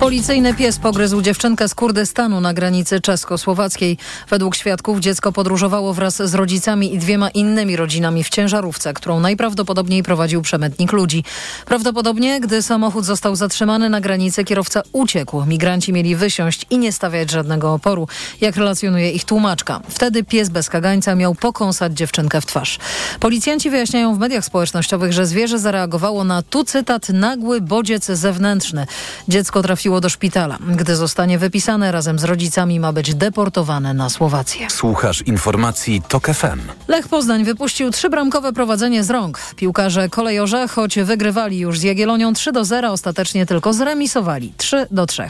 Policyjny pies pogryzł dziewczynkę z Kurdystanu na granicy czesko-słowackiej. Według świadków dziecko podróżowało wraz z rodzicami i dwiema innymi rodzinami w ciężarówce, którą najprawdopodobniej prowadził przemytnik ludzi. Prawdopodobnie, gdy samochód został zatrzymany na granicy, kierowca uciekł. Migranci mieli wysiąść i nie stawiać żadnego oporu, jak relacjonuje ich tłumaczka. Wtedy pies bez kagańca miał pokąsać dziewczynkę w twarz. Policjanci wyjaśniają w mediach społecznościowych, że zwierzę zareagowało na, tu cytat, nagły bodziec zewnętrzny. Dziecko trafiło do szpitala. Gdy zostanie wypisane razem z rodzicami ma być deportowane na Słowację. Słuchasz informacji TOK FM. Lech Poznań wypuścił trzybramkowe prowadzenie z rąk. Piłkarze kolejorze, choć wygrywali już z Jagiellonią 3 do 0, ostatecznie tylko zremisowali 3 do 3.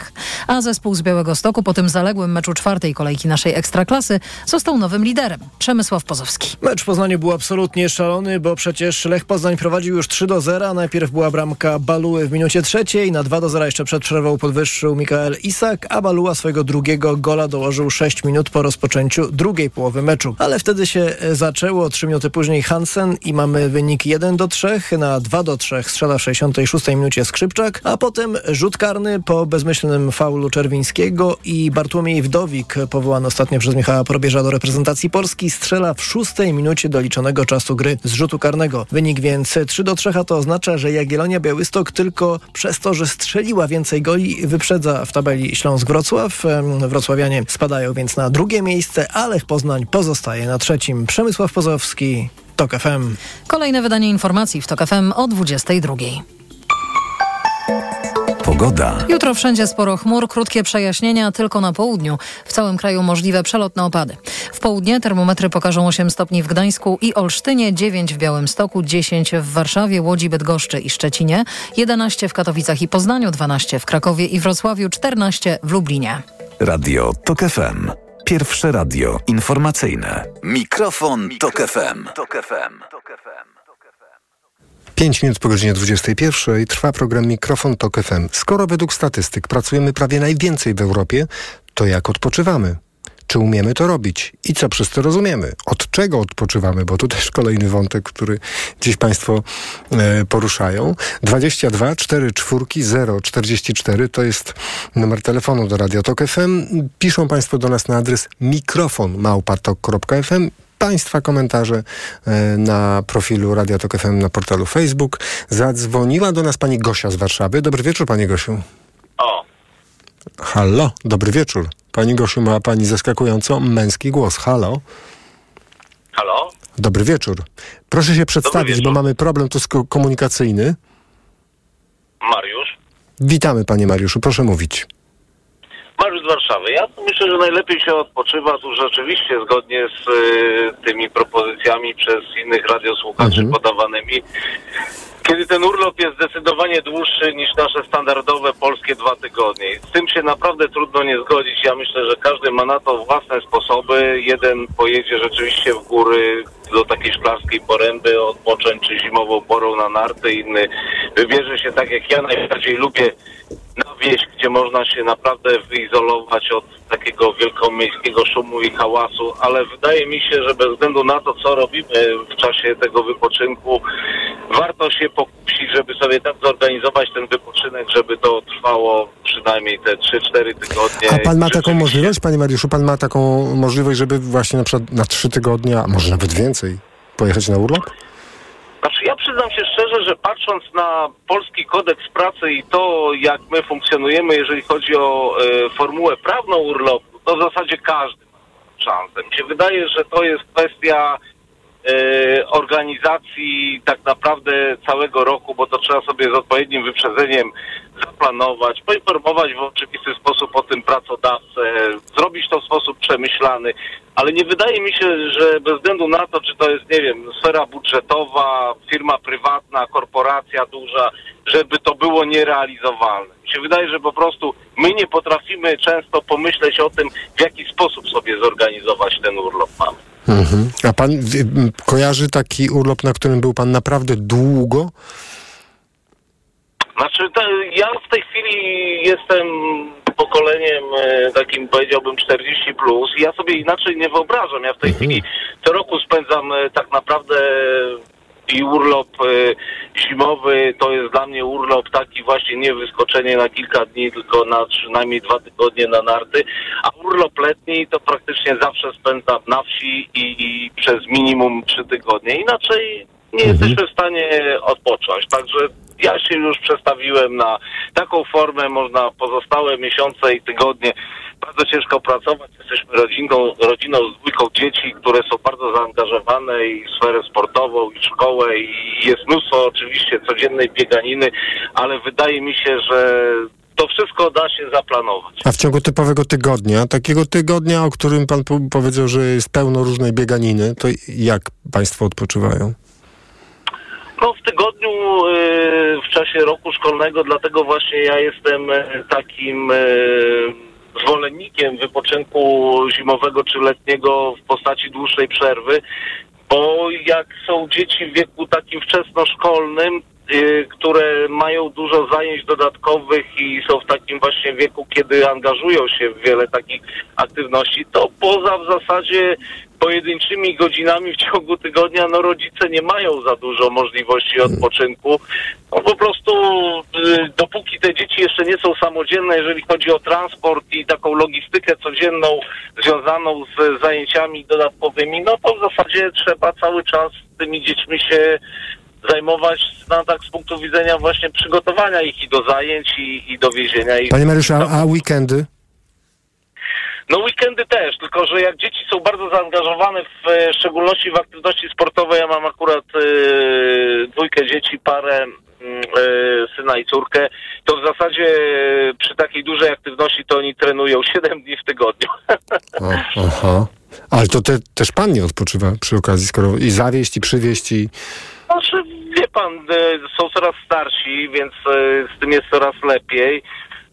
A zespół z Białego Stoku po tym zaległym meczu czwartej kolejki naszej Ekstraklasy został nowym liderem. Przemysław Pozowski. Mecz w Poznaniu był absolutnie szalony, bo przecież Lech Poznań prowadził już 3 do 0. Najpierw była bramka Baluły w minucie trzeciej, na 2 do 0 jeszcze przed przerwą podwyższył Mikael Isak, a Baluła swojego drugiego gola dołożył 6 minut po rozpoczęciu drugiej połowy meczu. Ale wtedy się e, zaczęło, 3 minuty później Hansen i mamy wynik 1 do 3, na 2 do 3 strzela w 66 minucie Skrzypczak, a potem rzut karny po bezmyślnym faulu Czerwińskiego i Bartłomiej Wdowik, powołany ostatnio przez Michała Probierza do reprezentacji Polski, strzela w szóstej minucie doliczonego czasu gry z rzutu karnego. Wynik więc 3 do 3, a to oznacza, że Jagiellonia Białystok tylko przez to, że strzeliła więcej goli, wyprzedza w tabeli Śląsk-Wrocław. Wrocławianie spadają więc na drugie miejsce, a Lech Poznań pozostaje na trzecim. Przemysław Pozowski, TOK FM. Kolejne wydanie informacji w TOK FM o 22. Pogoda. Jutro wszędzie sporo chmur, krótkie przejaśnienia, tylko na południu. W całym kraju możliwe przelotne opady. W południe termometry pokażą 8 stopni w Gdańsku i Olsztynie, 9 w Białymstoku, 10 w Warszawie, Łodzi, Bydgoszczy i Szczecinie, 11 w Katowicach i Poznaniu, 12 w Krakowie i Wrocławiu, 14 w Lublinie. Radio TOK FM. Pierwsze radio informacyjne. Mikrofon, Tok FM. Tok FM. 5 minut po godzinie 21 trwa program Mikrofon Tok FM. Skoro według statystyk pracujemy prawie najwięcej w Europie, to jak odpoczywamy? Czy umiemy to robić? I co przez to rozumiemy? Od czego odpoczywamy? Bo tu też kolejny wątek, który dziś Państwo e, poruszają. 22 4 4 0 44 to jest numer telefonu do Radio Tok FM. Piszą Państwo do nas na adres mikrofon małpatok.fm Państwa komentarze e, na profilu Radia Tok FM na portalu Facebook. Zadzwoniła do nas pani Gosia z Warszawy. Dobry wieczór, pani Gosiu. O, Halo, dobry wieczór. Pani Gosiu, ma pani zaskakująco męski głos. Halo. halo? Dobry wieczór. Proszę się przedstawić, bo mamy problem tu komunikacyjny. Mariusz. Witamy panie Mariuszu, proszę mówić. Mariusz z Warszawy. Ja myślę, że najlepiej się odpoczywa tu rzeczywiście zgodnie z y, tymi propozycjami przez innych radiosłuchaczy podawanymi. Kiedy ten urlop jest zdecydowanie dłuższy niż nasze standardowe polskie dwa tygodnie. Z tym się naprawdę trudno nie zgodzić. Ja myślę, że każdy ma na to własne sposoby. Jeden pojedzie rzeczywiście w góry do takiej szklarskiej poręby odpocząć, czy zimową porą na narty. Inny wybierze się tak jak ja najbardziej lubię na wieś, gdzie można się naprawdę wyizolować od takiego wielkomiejskiego szumu i hałasu, ale wydaje mi się, że bez względu na to, co robimy w czasie tego wypoczynku, warto się pokusić, żeby sobie tak zorganizować ten wypoczynek, żeby to trwało przynajmniej te 3-4 tygodnie. A pan ma taką możliwość, panie Mariuszu, pan ma taką możliwość, żeby właśnie na przykład na trzy tygodnie, a może nawet więcej, pojechać na urlop? Znaczy ja przyznam się szczerze, że patrząc na polski kodeks pracy i to, jak my funkcjonujemy, jeżeli chodzi o e, formułę prawną urlopu, to w zasadzie każdy ma szansę. Mi się wydaje, że to jest kwestia organizacji tak naprawdę całego roku, bo to trzeba sobie z odpowiednim wyprzedzeniem zaplanować, poinformować w oczywisty sposób o tym pracodawcę, zrobić to w sposób przemyślany, ale nie wydaje mi się, że bez względu na to, czy to jest, nie wiem, sfera budżetowa, firma prywatna, korporacja duża, żeby to było nierealizowalne. Mi się wydaje, że po prostu my nie potrafimy często pomyśleć o tym, w jaki sposób sobie zorganizować ten urlop mamy. Mhm. A pan m, kojarzy taki urlop, na którym był pan naprawdę długo? Znaczy, te, ja w tej chwili jestem pokoleniem e, takim, powiedziałbym, 40 plus. Ja sobie inaczej nie wyobrażam. Ja w tej chwili co roku spędzam e, tak naprawdę i urlop e, zimowy to jest dla mnie urlop taki właśnie nie wyskoczenie na kilka dni, tylko na przynajmniej dwa tygodnie na narty, a urlop letni to praktycznie zawsze spędzam na wsi i, i przez minimum trzy tygodnie. Inaczej nie jesteśmy w stanie odpocząć. Także ja się już przestawiłem na taką formę, można pozostałe miesiące i tygodnie bardzo ciężko pracować. Jesteśmy rodziną, rodziną z dwójką dzieci, które są bardzo zaangażowane i w sferę sportową, i szkołę, i jest mnóstwo oczywiście codziennej bieganiny, ale wydaje mi się, że to wszystko da się zaplanować. A w ciągu typowego tygodnia, takiego tygodnia, o którym pan po- powiedział, że jest pełno różnej bieganiny, to jak państwo odpoczywają? No w tygodniu y, w czasie roku szkolnego, dlatego właśnie ja jestem y, takim y, zwolennikiem wypoczynku zimowego czy letniego w postaci dłuższej przerwy, bo jak są dzieci w wieku takim wczesnoszkolnym, które mają dużo zajęć dodatkowych i są w takim właśnie wieku, kiedy angażują się w wiele takich aktywności, to poza w zasadzie pojedynczymi godzinami w ciągu tygodnia, no rodzice nie mają za dużo możliwości odpoczynku. No po prostu y, dopóki te dzieci jeszcze nie są samodzielne, jeżeli chodzi o transport i taką logistykę codzienną związaną z zajęciami dodatkowymi, no to w zasadzie trzeba cały czas tymi dziećmi się zajmować no, tak z punktu widzenia właśnie przygotowania ich i do zajęć i, i do wiezienia ich. Panie Mariuszu, a, a weekendy? No weekendy też, tylko że jak dzieci są bardzo zaangażowane w e, szczególności w aktywności sportowe, ja mam akurat e, dwójkę dzieci, parę mm, e, syna i córkę, to w zasadzie przy takiej dużej aktywności to oni trenują 7 dni w tygodniu. O, aha. Ale to te, też pan nie odpoczywa przy okazji, skoro i zawieść, i przywieźć, i... Znaczy, wie pan, są coraz starsi, więc z tym jest coraz lepiej.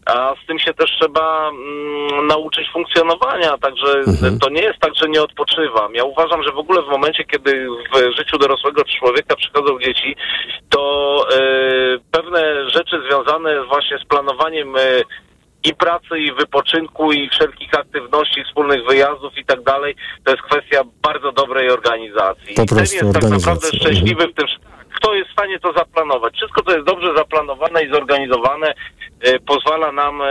A z tym się też trzeba mm, nauczyć funkcjonowania, także to nie jest tak, że nie odpoczywam. Ja uważam, że w ogóle w momencie, kiedy w życiu dorosłego człowieka przychodzą dzieci, to e, pewne rzeczy związane właśnie z planowaniem e, i pracy, i wypoczynku, i wszelkich aktywności, wspólnych wyjazdów i tak dalej, to jest kwestia bardzo dobrej organizacji. Po I ten jest tak naprawdę szczęśliwy w tym, tak, kto jest w stanie to zaplanować. Wszystko, co jest dobrze zaplanowane i zorganizowane, e, pozwala nam e,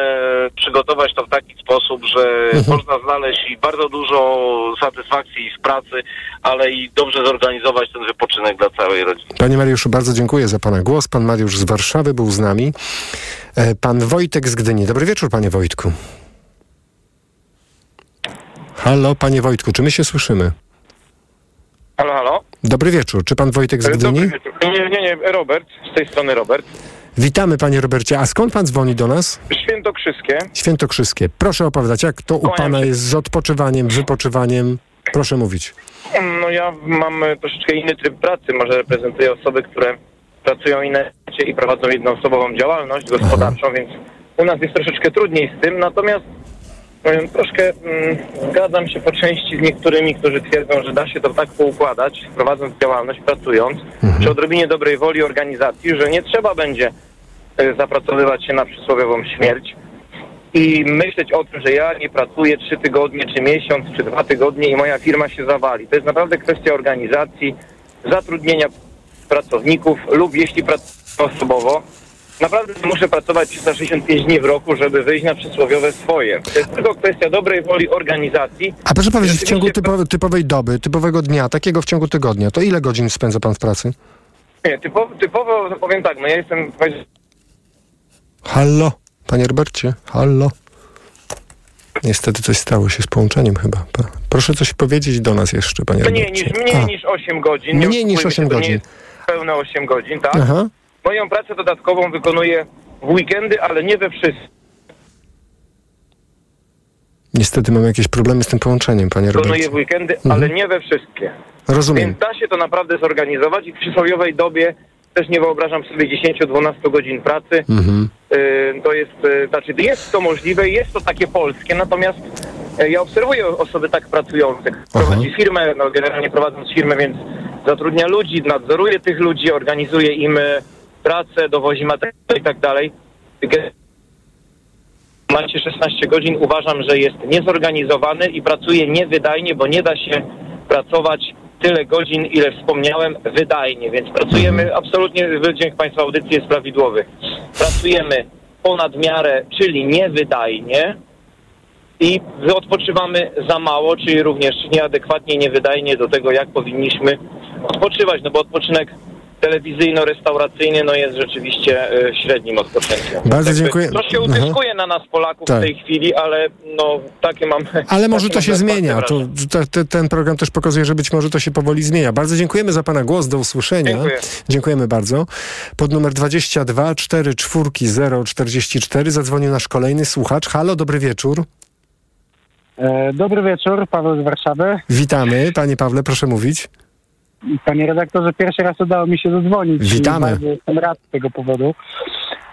przygotować to w taki sposób, że można znaleźć i bardzo dużo satysfakcji z pracy, ale i dobrze zorganizować ten wypoczynek dla całej rodziny. Panie Mariuszu, bardzo dziękuję za pana głos. Pan Mariusz z Warszawy był z nami. E, Pan Wojtek z Gdyni. Dobry wieczór, panie Wojtku. Halo, panie Wojtku, czy my się słyszymy? Halo, halo? Dobry wieczór. Czy pan Wojtek z Gdyni? Dobry wieczór. Nie, nie, nie, Robert, z tej strony Robert. Witamy panie Robercie. A skąd pan dzwoni do nas? Świętokrzyskie. Świętokrzyskie. Proszę opowiadać, jak to u pana jest z odpoczywaniem, wypoczywaniem? Proszę mówić. No ja mam e, troszeczkę inny tryb pracy, może reprezentuję osoby, które pracują inaczej i prowadzą jednoosobową działalność gospodarczą, więc u nas jest troszeczkę trudniej z tym, natomiast powiem, troszkę mm, zgadzam się po części z niektórymi, którzy twierdzą, że da się to tak poukładać, prowadząc działalność, pracując, przy odrobinie dobrej woli organizacji, że nie trzeba będzie e, zapracowywać się na przysłowiową śmierć i myśleć o tym, że ja nie pracuję trzy tygodnie, czy miesiąc, czy dwa tygodnie i moja firma się zawali. To jest naprawdę kwestia organizacji, zatrudnienia pracowników lub jeśli pracuję osobowo, naprawdę muszę pracować 365 dni w roku, żeby wyjść na przysłowiowe swoje. To jest tylko kwestia dobrej woli organizacji. A proszę powiedzieć, w ciągu typo, typowej doby, typowego dnia, takiego w ciągu tygodnia, to ile godzin spędza pan w pracy? Nie, typowo, typowo powiem tak, no ja jestem Hallo, panie Robercie, hallo. Niestety coś stało się z połączeniem chyba. Proszę coś powiedzieć do nas jeszcze, panie mniej Robercie. niż, mniej A, niż 8 godzin. Mniej Nie niż oszukujmy 8 się, to godzin. Pełne 8 godzin, tak? Aha. Moją pracę dodatkową wykonuję w weekendy, ale nie we wszystkich. Niestety mam jakieś problemy z tym połączeniem, panie Wykonuję Robercie. w weekendy, Mhm. ale nie we wszystkie. Rozumiem. Więc da się to naprawdę zorganizować i w przysłowiowej dobie też nie wyobrażam sobie 10-12 godzin pracy. Mhm. Y, To jest, y, znaczy jest to możliwe, jest to takie polskie, natomiast y, ja obserwuję osoby tak pracujące. Prowadzi firmę, no generalnie prowadząc firmę, więc zatrudnia ludzi, nadzoruje tych ludzi, organizuje im pracę, dowozi materiał i tak dalej. Macie 16 godzin, uważam, że jest niezorganizowany i pracuje niewydajnie, bo nie da się pracować tyle godzin, ile wspomniałem, wydajnie, więc pracujemy, absolutnie wydźwięk Państwa audycji jest prawidłowy. Pracujemy ponad miarę, czyli niewydajnie i odpoczywamy za mało, czyli również nieadekwatnie, niewydajnie do tego, jak powinniśmy odpoczywać, no bo odpoczynek telewizyjno-restauracyjny no jest rzeczywiście e, średnim odpoczynkiem. Bardzo Jakby dziękuję. To się Aha. utyskuje na nas Polaków Tak. w tej chwili, ale no takie mamy... Ale może to się zmienia. To, to, te- ten program też pokazuje, że być może to się powoli zmienia. Bardzo dziękujemy za pana głos. Do usłyszenia. Dziękuję. Dziękujemy bardzo. Pod numer 22 44 044 zadzwonił nasz kolejny słuchacz. Halo, dobry wieczór. E, Dobry wieczór, Paweł z Warszawy. Witamy. Panie Pawle, proszę mówić. Panie redaktorze, pierwszy raz udało mi się zadzwonić. Witamy. Jestem rad z tego powodu.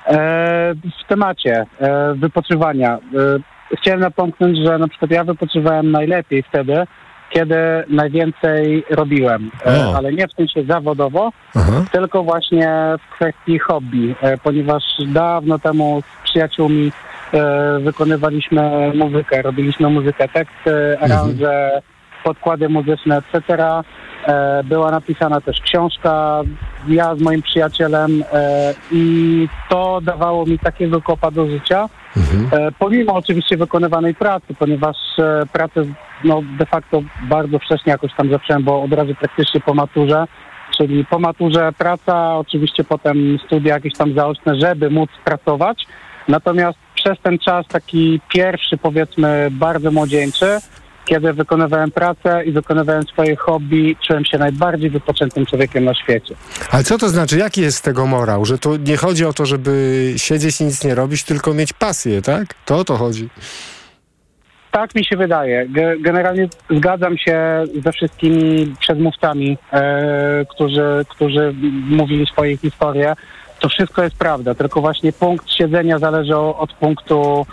E, w temacie e, wypoczywania. E, chciałem napomknąć, że na przykład ja wypoczywałem najlepiej wtedy, kiedy najwięcej robiłem. E, O. ale nie w sensie zawodowo, tylko właśnie w kwestii hobby, e, ponieważ dawno temu z przyjaciółmi e, wykonywaliśmy muzykę, robiliśmy muzykę, teksty, aranże, podkłady muzyczne, etc. E, była napisana też książka, ja z moim przyjacielem e, i to dawało mi takiego kopa do życia, e, pomimo oczywiście wykonywanej pracy, ponieważ pracę no, de facto bardzo wcześnie jakoś tam zacząłem, bo od razu praktycznie po maturze, czyli po maturze praca, oczywiście potem studia jakieś tam zaoczne, żeby móc pracować, natomiast przez ten czas taki pierwszy powiedzmy bardzo młodzieńczy, kiedy wykonywałem pracę i wykonywałem swoje hobby, czułem się najbardziej wypoczętym człowiekiem na świecie. Ale co to znaczy? Jaki jest z tego morał? Że tu nie chodzi o to, żeby siedzieć i nic nie robić, tylko mieć pasję, tak? To o to chodzi. Tak mi się wydaje. Ge- Generalnie zgadzam się ze wszystkimi przedmówcami, e, którzy, którzy mówili swoje historie. To wszystko jest prawda, tylko właśnie punkt siedzenia zależy od punktu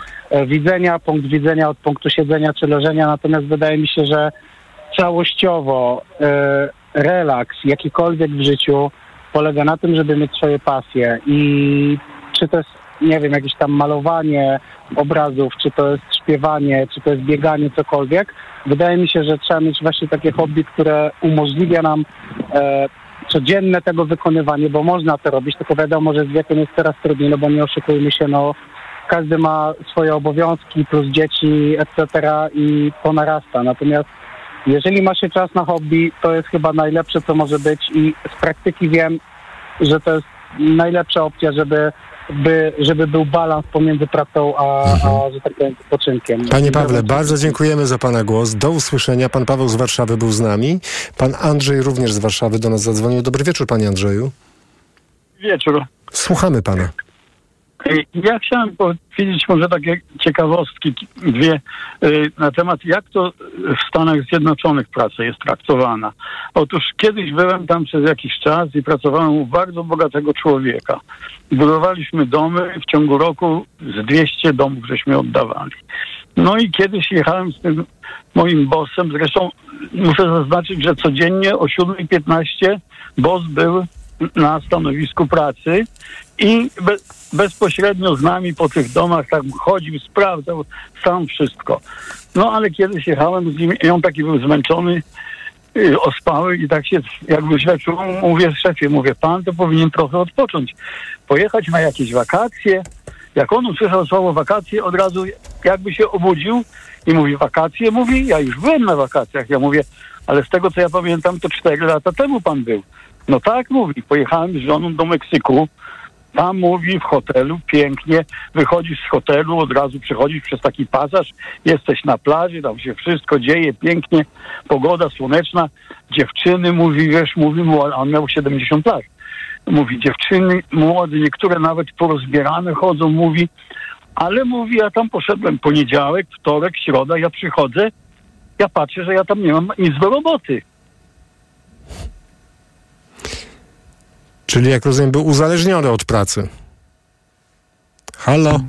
widzenia, punkt widzenia od punktu siedzenia czy leżenia. Natomiast wydaje mi się, że całościowo e, relaks jakikolwiek w życiu polega na tym, żeby mieć swoje pasje i czy to jest, nie wiem, jakieś tam malowanie obrazów, czy to jest śpiewanie, czy to jest bieganie, cokolwiek. Wydaje mi się, że trzeba mieć właśnie takie hobby, które umożliwia nam e, codzienne tego wykonywanie, bo można to robić, tylko wiadomo, że z wiekiem jest coraz trudniej, no bo nie oszukujmy się, no każdy ma swoje obowiązki plus dzieci, etc. i to narasta. Natomiast jeżeli ma się czas na hobby, to jest chyba najlepsze, co może być i z praktyki wiem, że to jest najlepsza opcja, żeby by, żeby był balans pomiędzy pracą a, a że tak powiem, wypoczynkiem. Panie Pawle, bardzo dziękujemy za Pana głos. Do usłyszenia. Pan Paweł z Warszawy był z nami. Pan Andrzej również z Warszawy do nas zadzwonił. Dobry wieczór, Panie Andrzeju. Wieczór. Słuchamy Pana. Ja chciałem powiedzieć może takie ciekawostki, dwie, y, na temat jak to w Stanach Zjednoczonych praca jest traktowana. Otóż kiedyś byłem tam przez jakiś czas i pracowałem u bardzo bogatego człowieka. Budowaliśmy domy, w ciągu roku z 200 domów żeśmy oddawali. No i kiedyś jechałem z tym moim bossem, zresztą muszę zaznaczyć, że codziennie o 7.15 boss był na stanowisku pracy i be, bezpośrednio z nami po tych domach tak chodził, sprawdzał sam wszystko. No ale kiedyś jechałem z nim i on taki był zmęczony, y, ospały i tak się jakby źle czuł. Mówię szefie, mówię, pan to powinien trochę odpocząć. Pojechać na jakieś wakacje. Jak on usłyszał słowo wakacje, od razu jakby się obudził i mówi wakacje. Mówi, ja już byłem na wakacjach. Ja mówię, ale z tego co ja pamiętam, to cztery lata temu pan był. No tak mówi, pojechałem z żoną do Meksyku, tam mówi w hotelu, pięknie, wychodzisz z hotelu, od razu przechodzisz przez taki pasaż, jesteś na plaży, tam się wszystko dzieje, pięknie, pogoda słoneczna, dziewczyny, mówi, wiesz, mówi, mu, on miał 70 lat, mówi, dziewczyny młode, niektóre nawet porozbierane chodzą, mówi, ale mówi, ja tam poszedłem poniedziałek, wtorek, środa, ja przychodzę, ja patrzę, że ja tam nie mam nic do roboty. Czyli jak rozumiem, był uzależniony od pracy. Halo?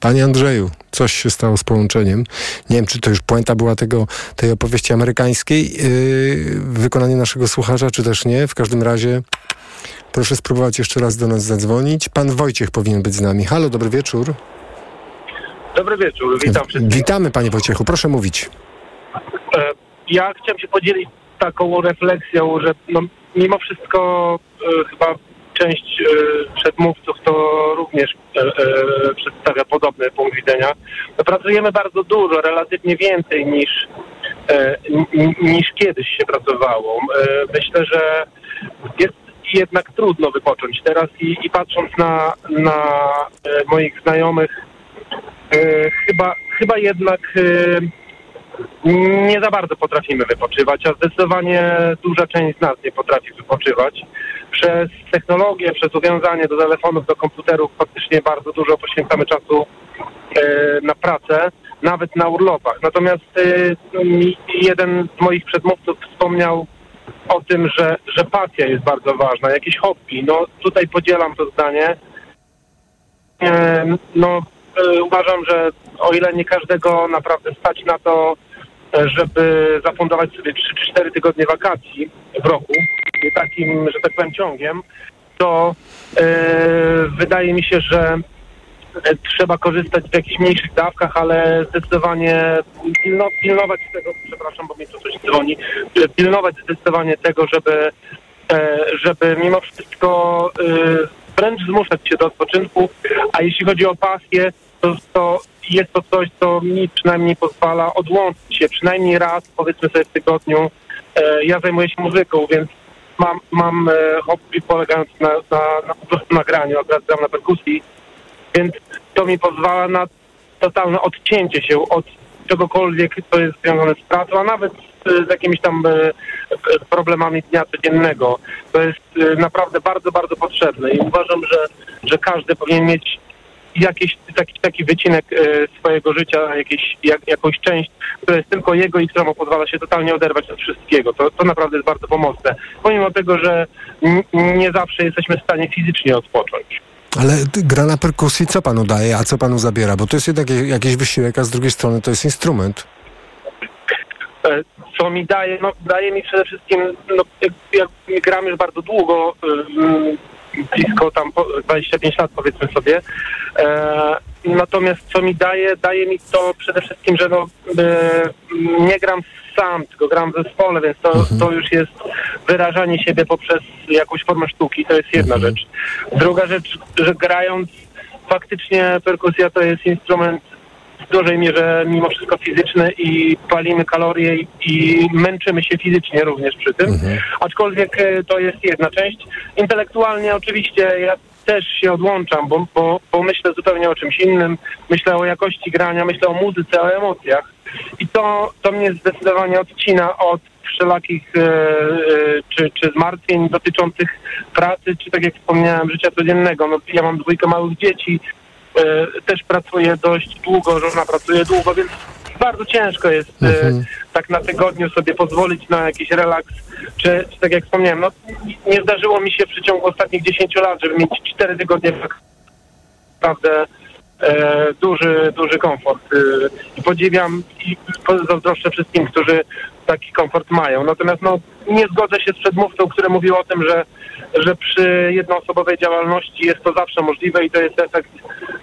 Panie Andrzeju, coś się stało z połączeniem. Nie wiem, czy to już puenta była tego, tej opowieści amerykańskiej yy, w wykonaniu naszego słuchacza, czy też nie. W każdym razie proszę spróbować jeszcze raz do nas zadzwonić. Pan Wojciech powinien być z nami. Halo, dobry wieczór. Dobry wieczór, witam wszystkich. Witamy panie Wojciechu, proszę mówić. E, Ja chciałem się podzielić taką refleksją, że no, mimo wszystko chyba część e, przedmówców to również e, e, przedstawia podobny punkt widzenia. No, pracujemy bardzo dużo, relatywnie więcej niż, e, niż kiedyś się pracowało. E, myślę, że jest jednak trudno wypocząć teraz i, i patrząc na, na e, moich znajomych, e, chyba, chyba jednak e, nie za bardzo potrafimy wypoczywać, a zdecydowanie duża część z nas nie potrafi wypoczywać. Przez technologię, przez uwiązanie do telefonów, do komputerów faktycznie bardzo dużo poświęcamy czasu e, na pracę, nawet na urlopach. Natomiast e, mi- jeden z moich przedmówców wspomniał o tym, że, że pasja jest bardzo ważna, jakieś hobby. No tutaj podzielam to zdanie. E, no uważam, że o ile nie każdego naprawdę stać na to, żeby zafundować sobie 3 czy 4 tygodnie wakacji w roku, takim, że tak powiem, ciągiem, to e, wydaje mi się, że e, trzeba korzystać w jakichś mniejszych dawkach, ale zdecydowanie pilno, pilnować tego, przepraszam, bo mi tu coś dzwoni, pilnować zdecydowanie tego, żeby, e, żeby mimo wszystko wręcz zmuszać się do odpoczynku, a jeśli chodzi o pasję, to, to jest to coś, co mi przynajmniej pozwala odłączyć się przynajmniej raz, powiedzmy sobie w tygodniu. E, ja zajmuję się muzyką, więc mam, mam e, hobby polegając na, na, na po prostu nagraniu, akurat gram na perkusji, więc to mi pozwala na totalne odcięcie się od czegokolwiek, co jest związane z pracą, a nawet z, z jakimiś tam e, problemami dnia codziennego. To jest naprawdę bardzo, bardzo potrzebne i uważam, że, że każdy powinien mieć jakiś taki, taki wycinek e, swojego życia, jakieś, jak, jakąś część, która jest tylko jego i która mu pozwala się totalnie oderwać od wszystkiego. To, to naprawdę jest bardzo pomocne. Pomimo tego, że nie zawsze jesteśmy w stanie fizycznie odpocząć. Ale gra na perkusji co panu daje, a co panu zabiera? Bo to jest jednak jak- jakiś wysiłek, a z drugiej strony to jest instrument. E, co mi daje, no daje mi przede wszystkim, no jak, jak gram już bardzo długo, blisko tam po- 25 lat powiedzmy sobie, e, natomiast co mi daje, daje mi to przede wszystkim, że no e, nie gram sam, tylko gram w zespole, więc to, to już jest wyrażanie siebie poprzez jakąś formę sztuki, to jest jedna rzecz. Druga rzecz, że grając faktycznie perkusja to jest instrument w dużej mierze mimo wszystko fizyczny i palimy kalorie i, i męczymy się fizycznie również przy tym. Aczkolwiek e, to jest jedna część. Intelektualnie oczywiście ja też się odłączam, bo, bo, bo myślę zupełnie o czymś innym. Myślę o jakości grania, myślę o muzyce, o emocjach. I to, to mnie zdecydowanie odcina od wszelakich e, e, czy, czy zmartwień dotyczących pracy, czy tak jak wspomniałem, życia codziennego. No, ja mam dwójkę małych dzieci, też pracuję dość długo, żona pracuje długo, więc bardzo ciężko jest e, Mhm. tak na tygodniu sobie pozwolić na jakiś relaks, czy, czy tak jak wspomniałem, no nie zdarzyło mi się w przeciągu ostatnich 10 lat, żeby mieć 4 tygodnie wakacji. naprawdę e, duży, duży komfort e, i podziwiam i zazdroszczę wszystkim, którzy taki komfort mają. Natomiast no, nie zgodzę się z przedmówcą, który mówił o tym, że, że przy jednoosobowej działalności jest to zawsze możliwe i to jest efekt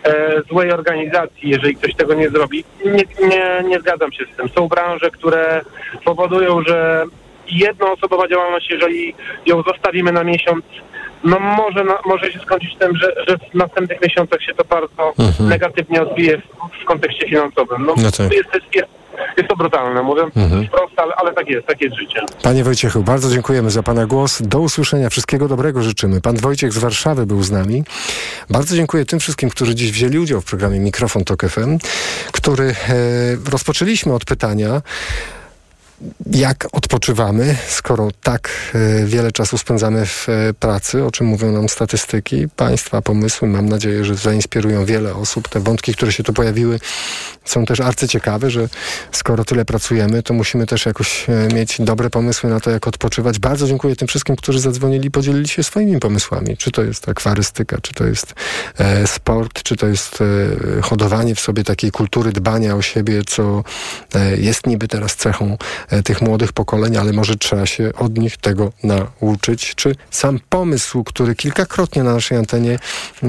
e, złej organizacji, jeżeli ktoś tego nie zrobi. Nie, nie, nie zgadzam się z tym. Są branże, które powodują, że jednoosobowa działalność, jeżeli ją zostawimy na miesiąc, no może, na, może się skończyć tym, że, że w następnych miesiącach się to bardzo Mhm. negatywnie odbije w, w kontekście finansowym. No, No tak. jest, jest, jest, jest to brutalne, mówiąc Mhm. wprost, ale, ale tak jest, tak jest życie. Panie Wojciechu, bardzo dziękujemy za Pana głos. Do usłyszenia. Wszystkiego dobrego życzymy. Pan Wojciech z Warszawy był z nami. Bardzo dziękuję tym wszystkim, którzy dziś wzięli udział w programie Mikrofon Tok FM, który e, rozpoczęliśmy od pytania, jak odpoczywamy, skoro tak e, wiele czasu spędzamy w e, pracy, o czym mówią nam statystyki. Państwa pomysły, mam nadzieję, że zainspirują wiele osób. Te wątki, które się tu pojawiły, są też arcyciekawe, że skoro tyle pracujemy, to musimy też jakoś e, mieć dobre pomysły na to, jak odpoczywać. Bardzo dziękuję tym wszystkim, którzy zadzwonili i podzielili się swoimi pomysłami. Czy to jest akwarystyka, czy to jest sport, czy to jest hodowanie w sobie takiej kultury dbania o siebie, co jest niby teraz cechą tych młodych pokoleń, ale może trzeba się od nich tego nauczyć. Czy sam pomysł, który kilkakrotnie na naszej antenie e,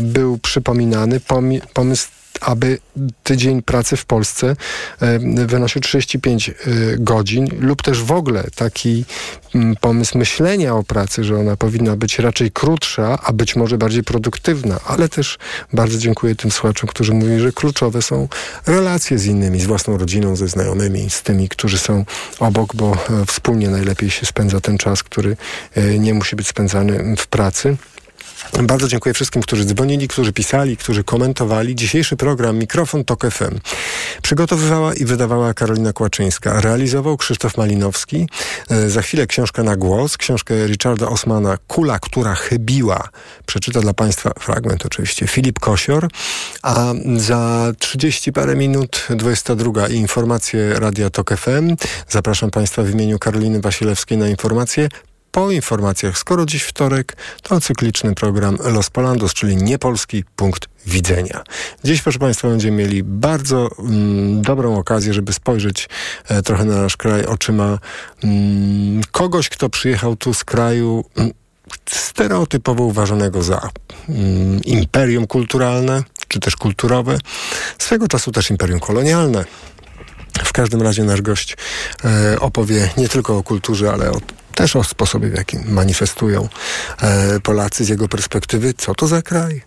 był przypominany, pomi- pomysł aby tydzień pracy w Polsce wynosił 35 e, godzin lub też w ogóle taki mm, pomysł myślenia o pracy, że ona powinna być raczej krótsza, a być może bardziej produktywna, ale też bardzo dziękuję tym słuchaczom, którzy mówili, że kluczowe są relacje z innymi, z własną rodziną, ze znajomymi, z tymi, którzy są obok, bo e, wspólnie najlepiej się spędza ten czas, który e, nie musi być spędzany w pracy. Bardzo dziękuję wszystkim, którzy dzwonili, którzy pisali, którzy komentowali. Dzisiejszy program Mikrofon Tok FM przygotowywała i wydawała Karolina Kłaczyńska. Realizował Krzysztof Malinowski. E, Za chwilę książka na głos, książkę Richarda Osmana Kula, która chybiła. Przeczyta dla Państwa fragment oczywiście Filip Kosior. A za 30 parę minut 22 i informacje Radia Tok FM. Zapraszam Państwa w imieniu Karoliny Wasilewskiej na informacje po informacjach, skoro dziś wtorek, to cykliczny program Los Polandos, czyli niepolski punkt widzenia. Dziś, proszę Państwa, będziemy mieli bardzo mm, dobrą okazję, żeby spojrzeć e, trochę na nasz kraj oczyma mm, kogoś, kto przyjechał tu z kraju mm, stereotypowo uważanego za mm, imperium kulturalne, czy też kulturowe, swego czasu też imperium kolonialne. W każdym razie nasz gość e, opowie nie tylko o kulturze, ale o, też o sposobie, w jakim manifestują e, Polacy z jego perspektywy. Co to za kraj,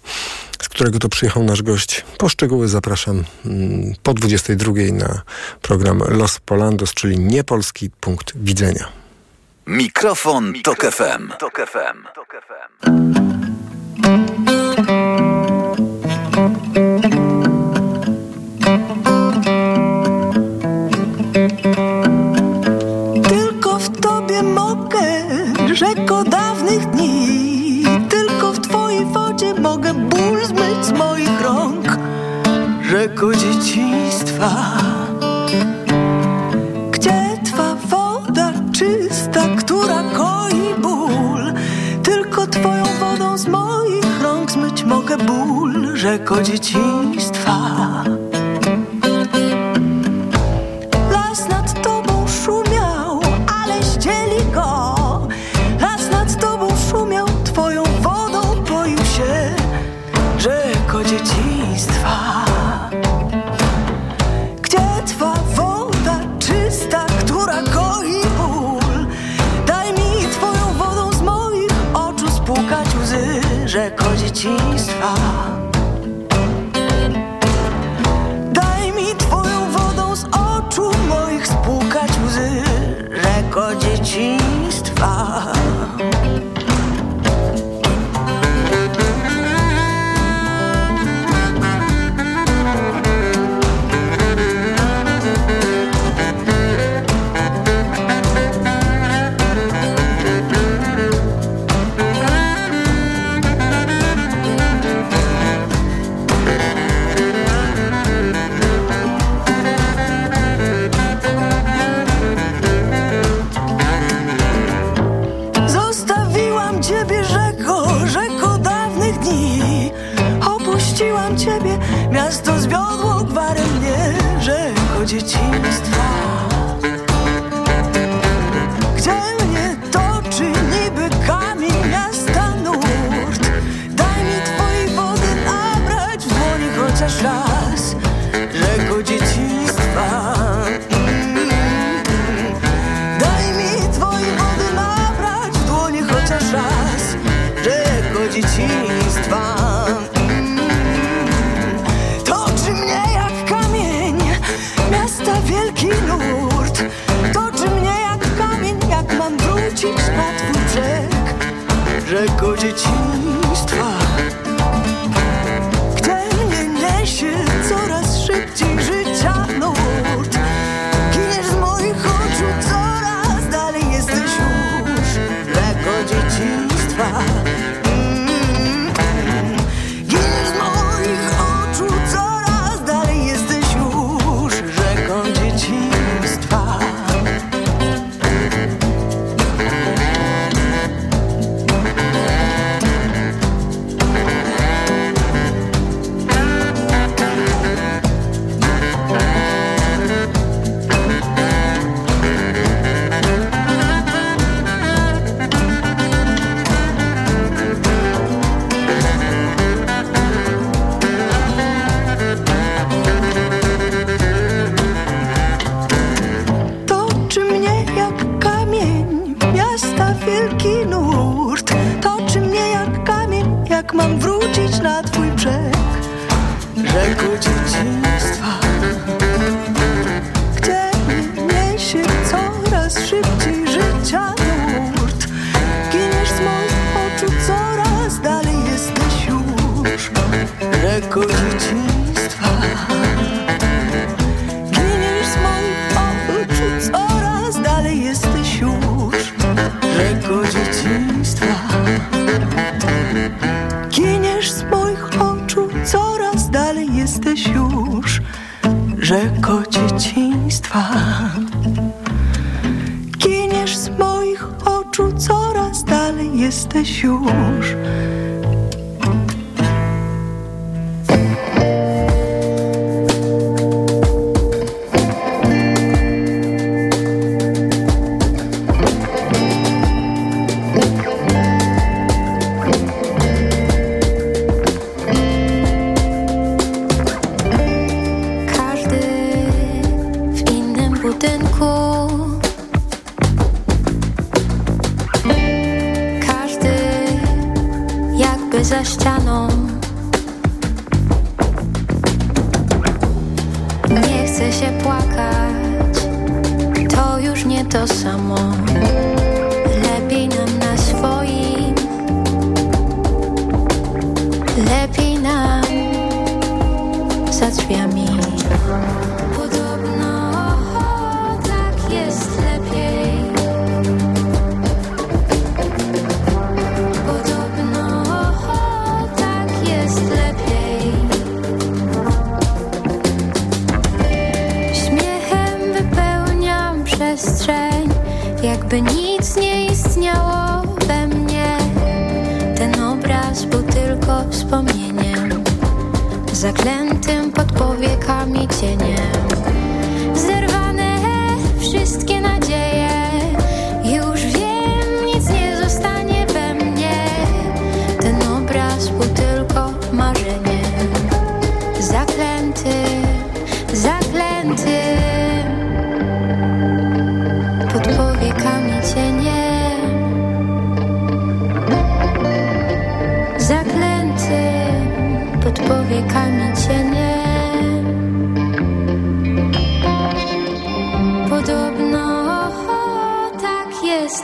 z którego to przyjechał nasz gość? Po szczegóły zapraszam mm, po 22 na program Los Polandos, czyli niepolski punkt widzenia. Mikrofon, Tok FM. Tok FM. Tylko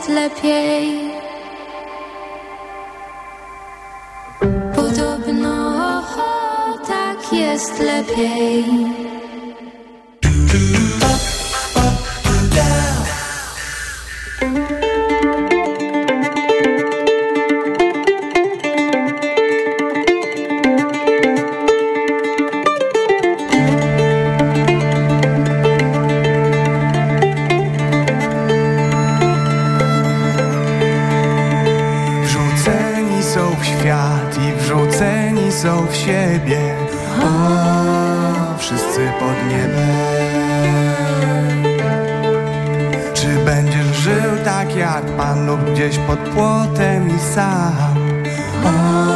jest lepiej. Podobno tak jest lepiej 啊。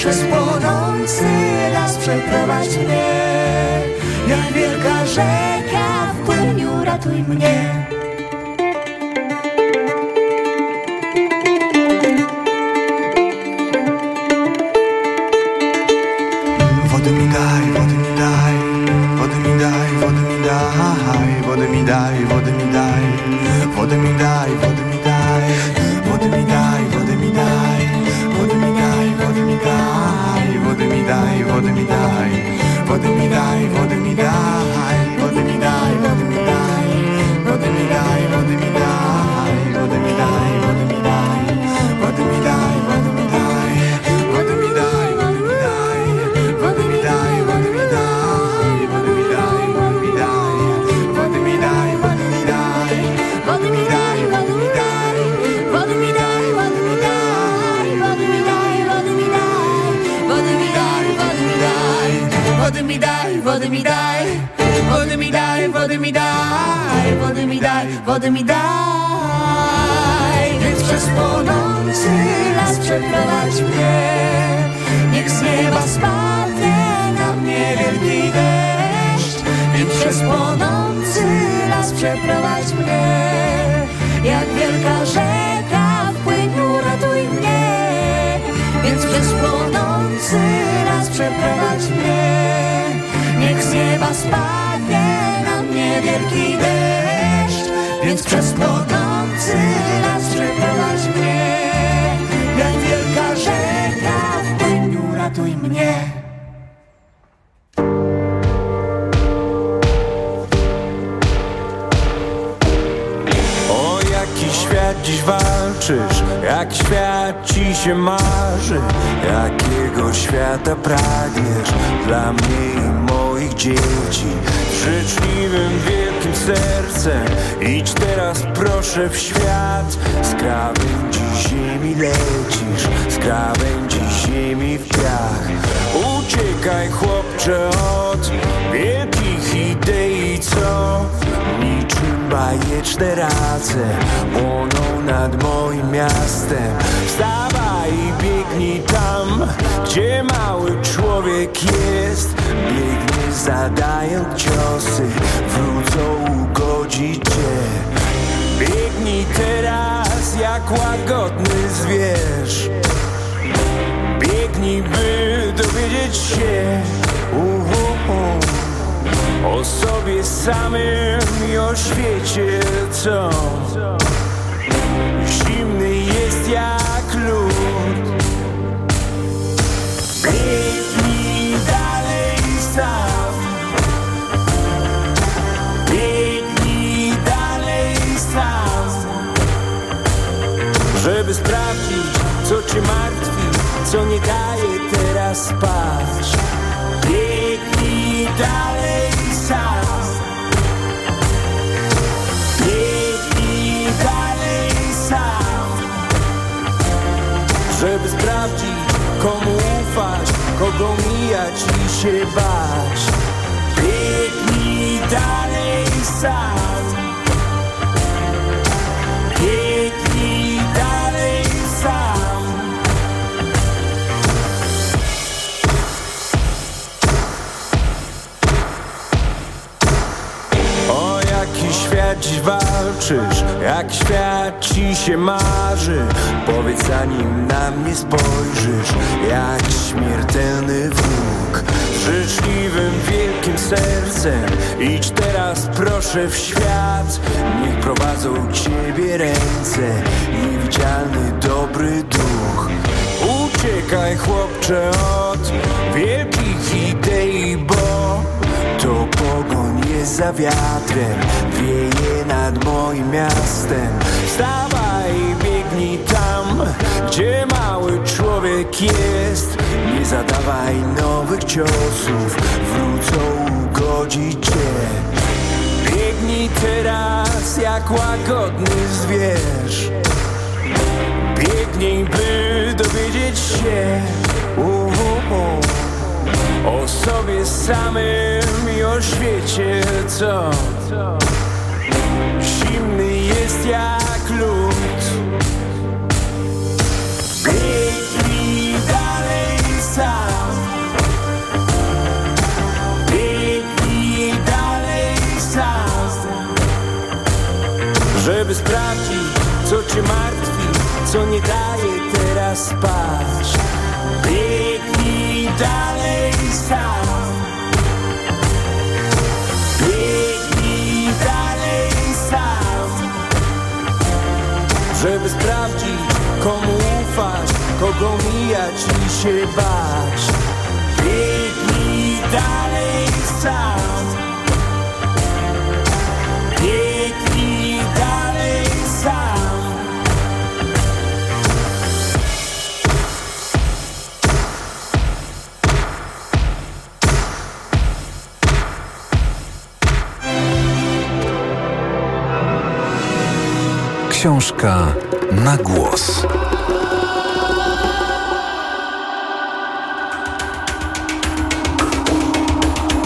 przez płonący las przeprowadź mnie, jak wielka rzeka w płyniu ratuj mnie. Kogo mijać i się bać Biegnij dalej sam dziś walczysz, jak świat ci się marzy. Powiedz zanim na mnie spojrzysz, jak śmiertelny wróg. Życzliwym wielkim sercem idź teraz proszę w świat. Niech prowadzą ciebie ręce, niewidzialny dobry duch. Uciekaj chłopcze od wielkich idei, bo to pogoń za wiatrem Wieje nad moim miastem. Wstawaj i biegnij tam Gdzie mały człowiek jest. Nie zadawaj nowych ciosów Wrócą ugodzić cię. Biegnij teraz jak łagodny zwierz. Biegnij by dowiedzieć się. Uhu, o sobie samym i o świecie, co zimny jest jak lód. Biegnij dalej sam, biegnij dalej sam, żeby sprawdzić, co cię martwi, co nie daje teraz spać. Biegnij dalej Żeby sprawdzić, komu ufać, kogo mijać i się bać. Biegnij dalej sam. Biegnij dalej sam. Książka na głos.